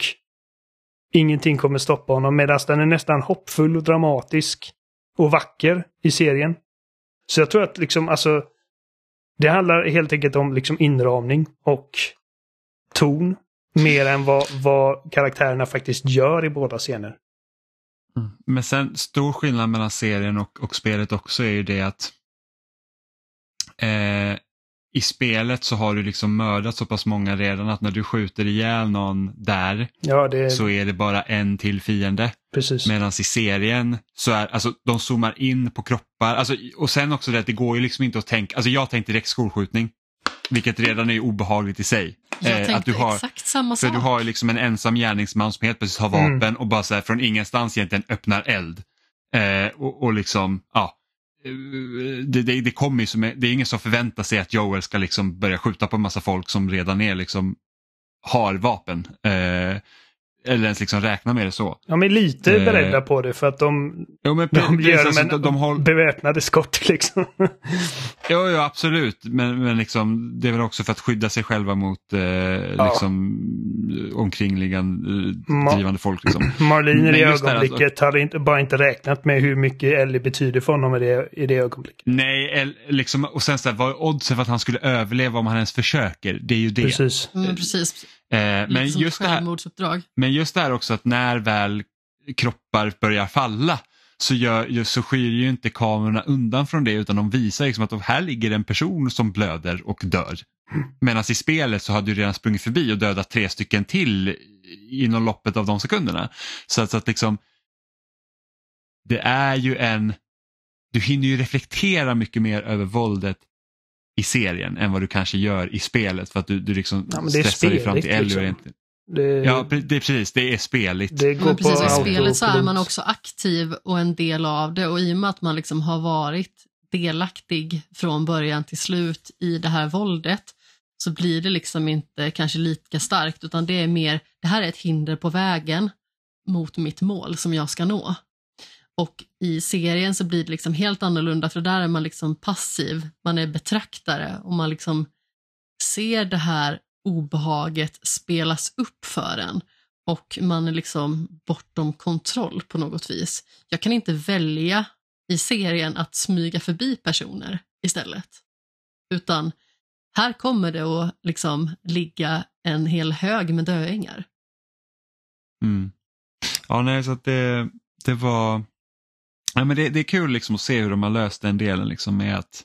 Ingenting kommer stoppa honom medan den är nästan hoppfull och dramatisk och vacker i serien. Så jag tror att liksom alltså det handlar helt enkelt om liksom inramning och ton mer än vad, vad karaktärerna faktiskt gör i båda scener. Mm. Men sen stor skillnad mellan serien och, och spelet också är ju det att eh, i spelet så har du liksom mördat så pass många redan att när du skjuter ihjäl någon där ja, det... så är det bara en till fiende. Precis. Medan i serien så är, alltså de zoomar in på kroppar, alltså, och sen också det att det går ju liksom inte att tänka, alltså jag tänkte direkt skolskjutning. Vilket redan är obehagligt i sig. Jag eh, att du har, exakt samma sak. För du har liksom en ensam gärningsman som helt plötsligt har vapen mm. och bara så här, från ingenstans egentligen öppnar eld. Eh, och, och liksom, ja, det, det, det kommer som, det är ingen som förväntar sig att Joel ska liksom börja skjuta på en massa folk som redan är liksom har vapen. Eh, eller ens liksom räkna med det så. De är lite eh, beredda på det för att de, jo, men, de gör alltså, de, de håll... beväpnade skott liksom. jo, jo, absolut. Men, men liksom, det är väl också för att skydda sig själva mot eh, ja. liksom, omkringliggande eh, drivande folk. Liksom. Marlene i ögonblicket alltså... hade inte, bara inte räknat med hur mycket Ellie betyder för honom i det, i det ögonblicket. Nej, liksom, och sen så här, vad är oddsen för att han skulle överleva om han ens försöker? Det är ju det. Precis. Mm, precis. Eh, men, just det här, men just det här också att när väl kroppar börjar falla så, gör, så skyr ju inte kamerorna undan från det utan de visar liksom att här ligger en person som blöder och dör. Medan i spelet så hade du redan sprungit förbi och dödat tre stycken till inom loppet av de sekunderna. Så att, så att liksom det är ju en, du hinner ju reflektera mycket mer över våldet i serien än vad du kanske gör i spelet för att du, du liksom ja, stressar dig fram till Ellie. Liksom. Det... Ja, det är precis. Det är speligt. Det går precis, på I spelet så är man också aktiv och en del av det och i och med att man liksom har varit delaktig från början till slut i det här våldet så blir det liksom inte kanske lika starkt utan det är mer, det här är ett hinder på vägen mot mitt mål som jag ska nå. Och i serien så blir det liksom helt annorlunda för där är man liksom passiv, man är betraktare och man liksom ser det här obehaget spelas upp för en och man är liksom bortom kontroll på något vis. Jag kan inte välja i serien att smyga förbi personer istället. Utan här kommer det att liksom ligga en hel hög med döingar. Mm. Ja, nej, så att det, det var Ja, men det, det är kul liksom att se hur de har löst den delen liksom med att...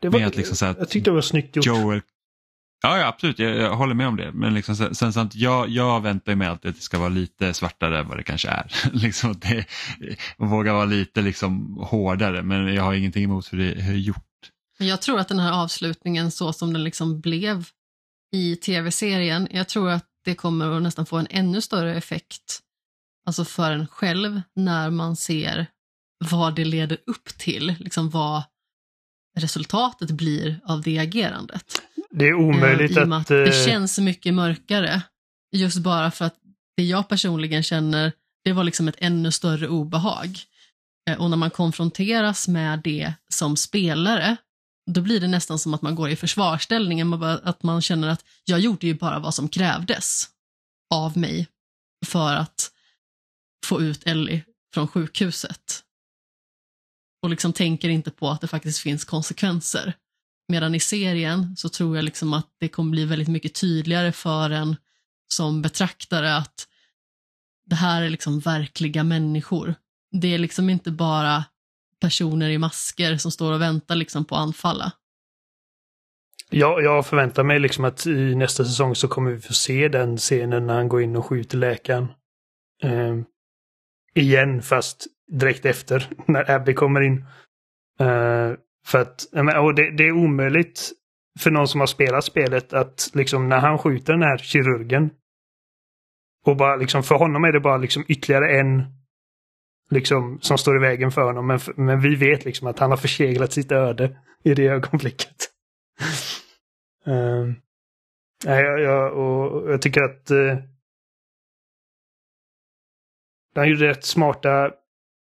Det var, med att liksom så att jag tyckte det var snyggt gjort. Joel, ja, ja absolut, jag, jag, håller med om det. Men liksom, sen, sen sant, jag, jag väntar mig alltid att det ska vara lite svartare än vad det kanske är. liksom det, våga vara lite liksom hårdare men jag har ingenting emot hur det, hur det är gjort. Jag tror att den här avslutningen så som den liksom blev i tv-serien, jag tror att det kommer att nästan få en ännu större effekt alltså för en själv när man ser vad det leder upp till, liksom vad resultatet blir av det agerandet. Det är omöjligt eh, att... att... Det eh, känns mycket mörkare. Just bara för att det jag personligen känner, det var liksom ett ännu större obehag. Eh, och när man konfronteras med det som spelare, då blir det nästan som att man går i försvarställning, att man känner att jag gjorde ju bara vad som krävdes av mig för att få ut Ellie från sjukhuset. Och liksom tänker inte på att det faktiskt finns konsekvenser. Medan i serien så tror jag liksom att det kommer bli väldigt mycket tydligare för en som betraktare att det här är liksom verkliga människor. Det är liksom inte bara personer i masker som står och väntar liksom på att anfalla. Ja, jag förväntar mig liksom att i nästa säsong så kommer vi få se den scenen när han går in och skjuter läkaren. Eh, igen, fast direkt efter när Abby kommer in. Uh, för att, och det, det, är omöjligt för någon som har spelat spelet att liksom när han skjuter den här kirurgen. Och bara liksom för honom är det bara liksom ytterligare en liksom som står i vägen för honom. Men, men vi vet liksom att han har förseglat sitt öde i det ögonblicket. uh, jag, jag, och jag tycker att uh, han gjorde rätt smarta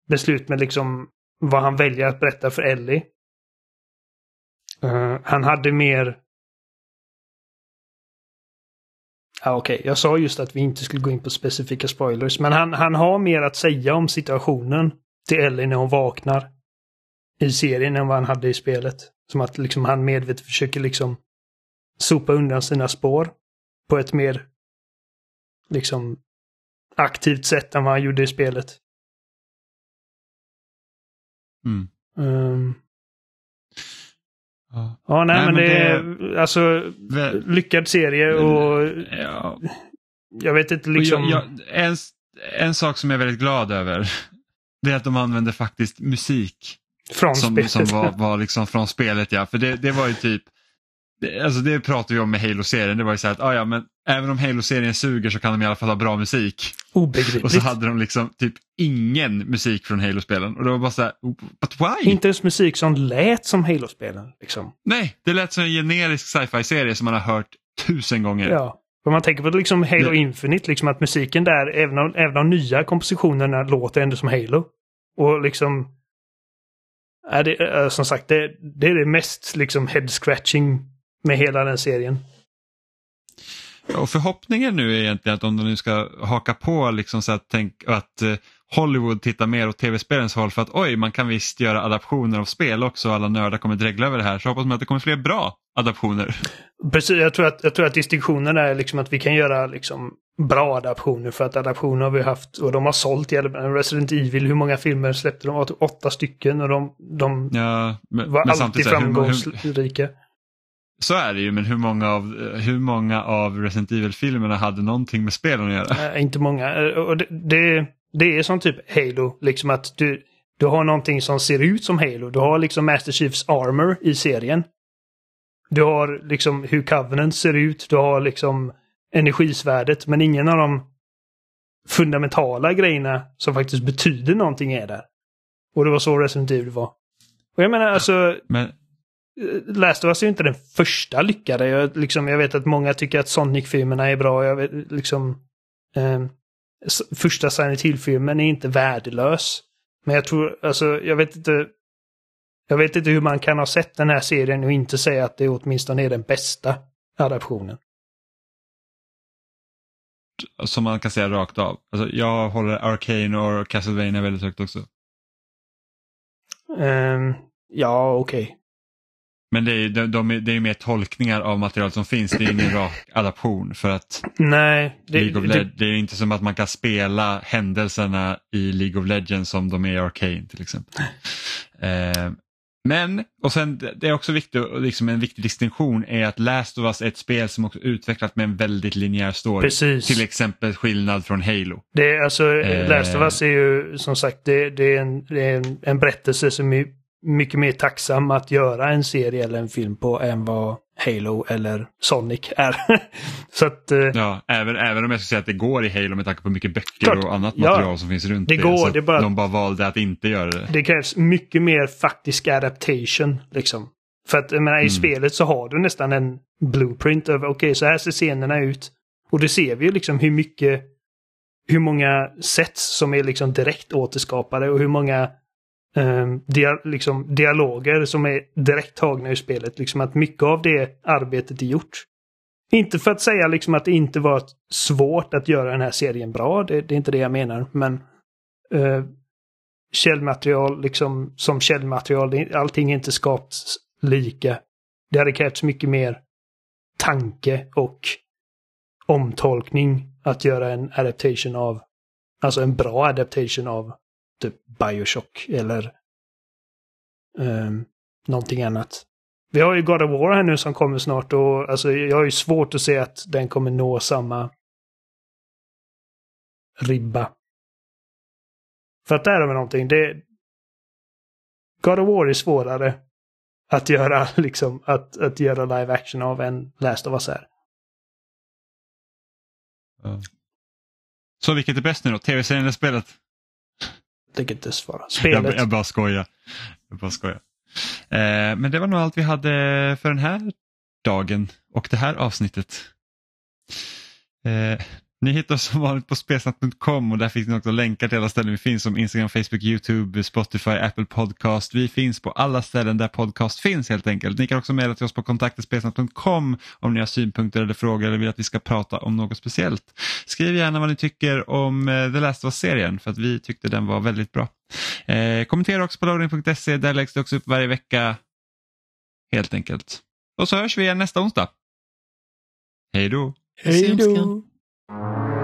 beslut med liksom vad han väljer att berätta för Ellie. Uh, han hade mer... Ja, Okej, okay. jag sa just att vi inte skulle gå in på specifika spoilers, men han, han har mer att säga om situationen till Ellie när hon vaknar i serien än vad han hade i spelet. Som att liksom han medvetet försöker liksom sopa undan sina spår på ett mer liksom aktivt sätt än vad han gjorde i spelet. Mm. Um, ja. ja, nej, nej men, men det är alltså lyckad serie och ja. jag vet inte liksom. Jag, jag, en, en sak som jag är väldigt glad över det är att de använder faktiskt musik. Från som, spelet. Som var, var liksom från spelet ja, för det, det var ju typ det, alltså det pratar vi om med Halo-serien. Det var ju så här att ah, ja, men även om Halo-serien suger så kan de i alla fall ha bra musik. Obegripligt. Och så hade de liksom typ ingen musik från Halo-spelen. Och det var bara så här, but why? Inte ens musik som lät som Halo-spelen. Liksom. Nej, det lät som en generisk sci-fi-serie som man har hört tusen gånger. Ja. Om man tänker på liksom Halo det... Infinite, liksom att musiken där, även de, även de nya kompositionerna låter ändå som Halo. Och liksom... Är det, som sagt, det, det är det mest liksom head-scratching med hela den serien. Och förhoppningen nu är egentligen att om de nu ska haka på liksom så att, tänk, att eh, Hollywood tittar mer åt tv-spelens håll för att oj, man kan visst göra adaptioner av spel också och alla nördar kommer dregla över det här. Så hoppas man att det kommer fler bra adaptioner. Precis, jag tror att, jag tror att distinktionen är liksom att vi kan göra liksom bra adaptioner för att adaptioner har vi haft och de har sålt. Resident Evil, hur många filmer släppte de? Åtta stycken och de, de ja, men, var men alltid framgångsrika. Hur, hur, så är det ju, men hur många av, hur många av Resident Evil-filmerna hade någonting med spelen att göra? Äh, inte många. Och det, det, det, är som typ Halo, liksom att du, du har någonting som ser ut som Halo. Du har liksom Master Chiefs armor i serien. Du har liksom hur Covenant ser ut. Du har liksom energisvärdet, men ingen av de fundamentala grejerna som faktiskt betyder någonting är där. Och det var så Resident Evil var. Och jag menar alltså... Men Last of Us är ju inte den första lyckade. Jag, liksom, jag vet att många tycker att Sonic-filmerna är bra. Jag vet, liksom, eh, första Silent Hill-filmen är inte värdelös. Men jag tror, alltså, jag vet inte. Jag vet inte hur man kan ha sett den här serien och inte säga att det åtminstone är den bästa adaptionen. Som man kan säga rakt av. Alltså, jag håller Arcane och Castlevania väldigt högt också. Um, ja, okej. Okay. Men det är, de, de, det är mer tolkningar av material som finns, det är ingen rak adaption för att Nej, det, League of det, det är inte som att man kan spela händelserna i League of Legends som de är i Arcane till exempel. Eh, men, och sen det är också viktigt, liksom en viktig distinktion är att Last of Us är ett spel som också utvecklat med en väldigt linjär story. Precis. Till exempel skillnad från Halo. Det är alltså, eh, Last of Us är ju som sagt det, det är, en, det är en, en berättelse som är mycket mer tacksam att göra en serie eller en film på än vad Halo eller Sonic är. så att, eh, ja, även, även om jag skulle säga att det går i Halo med tanke på mycket böcker klart, och annat material ja, som finns runt det. det. Går, det bara, de bara valde att inte göra det. Det krävs mycket mer faktisk adaptation. Liksom. För att jag menar, i mm. spelet så har du nästan en blueprint över okej, okay, så här ser scenerna ut. Och det ser vi ju liksom hur mycket, hur många sets som är liksom direkt återskapade och hur många um, dia liksom, dialoger som är direkt tagna ur spelet. Liksom att mycket av det arbetet är gjort. Inte för att säga liksom att det inte var svårt att göra den här serien bra, det, det är inte det jag menar, men uh, källmaterial liksom som källmaterial, allting är inte skapat lika. Det hade krävts mycket mer tanke och omtolkning att göra en adaptation av, alltså en bra adaptation av typ Bioshock eller um, någonting annat. Vi har ju God of War här nu som kommer snart och alltså jag har ju svårt att se att den kommer nå samma ribba. För att där har vi någonting. Det, God of War är svårare att göra liksom att, att göra live action av än Last of Us är. Så vilket är bäst nu då? Tv-serien eller spelet? Tänker inte svara. Spelet. Jag, jag bara skojar. Jag bara skojar. Eh, men det var nog allt vi hade för den här dagen och det här avsnittet. Eh, ni hittar oss som vanligt på spelsnack.com och där finns ni också länkar till alla ställen vi finns som Instagram, Facebook, YouTube, Spotify, Apple Podcast. Vi finns på alla ställen där podcast finns helt enkelt. Ni kan också mejla till oss på kontaktespelsnack.com om ni har synpunkter eller frågor eller vill att vi ska prata om något speciellt. Skriv gärna vad ni tycker om eh, The Last of Us-serien för att vi tyckte den var väldigt bra. Eh, kommentera också på loading.se, där läggs det också upp varje vecka. Helt enkelt. Och så hörs vi igen nästa onsdag. Hej då! Hej då! you.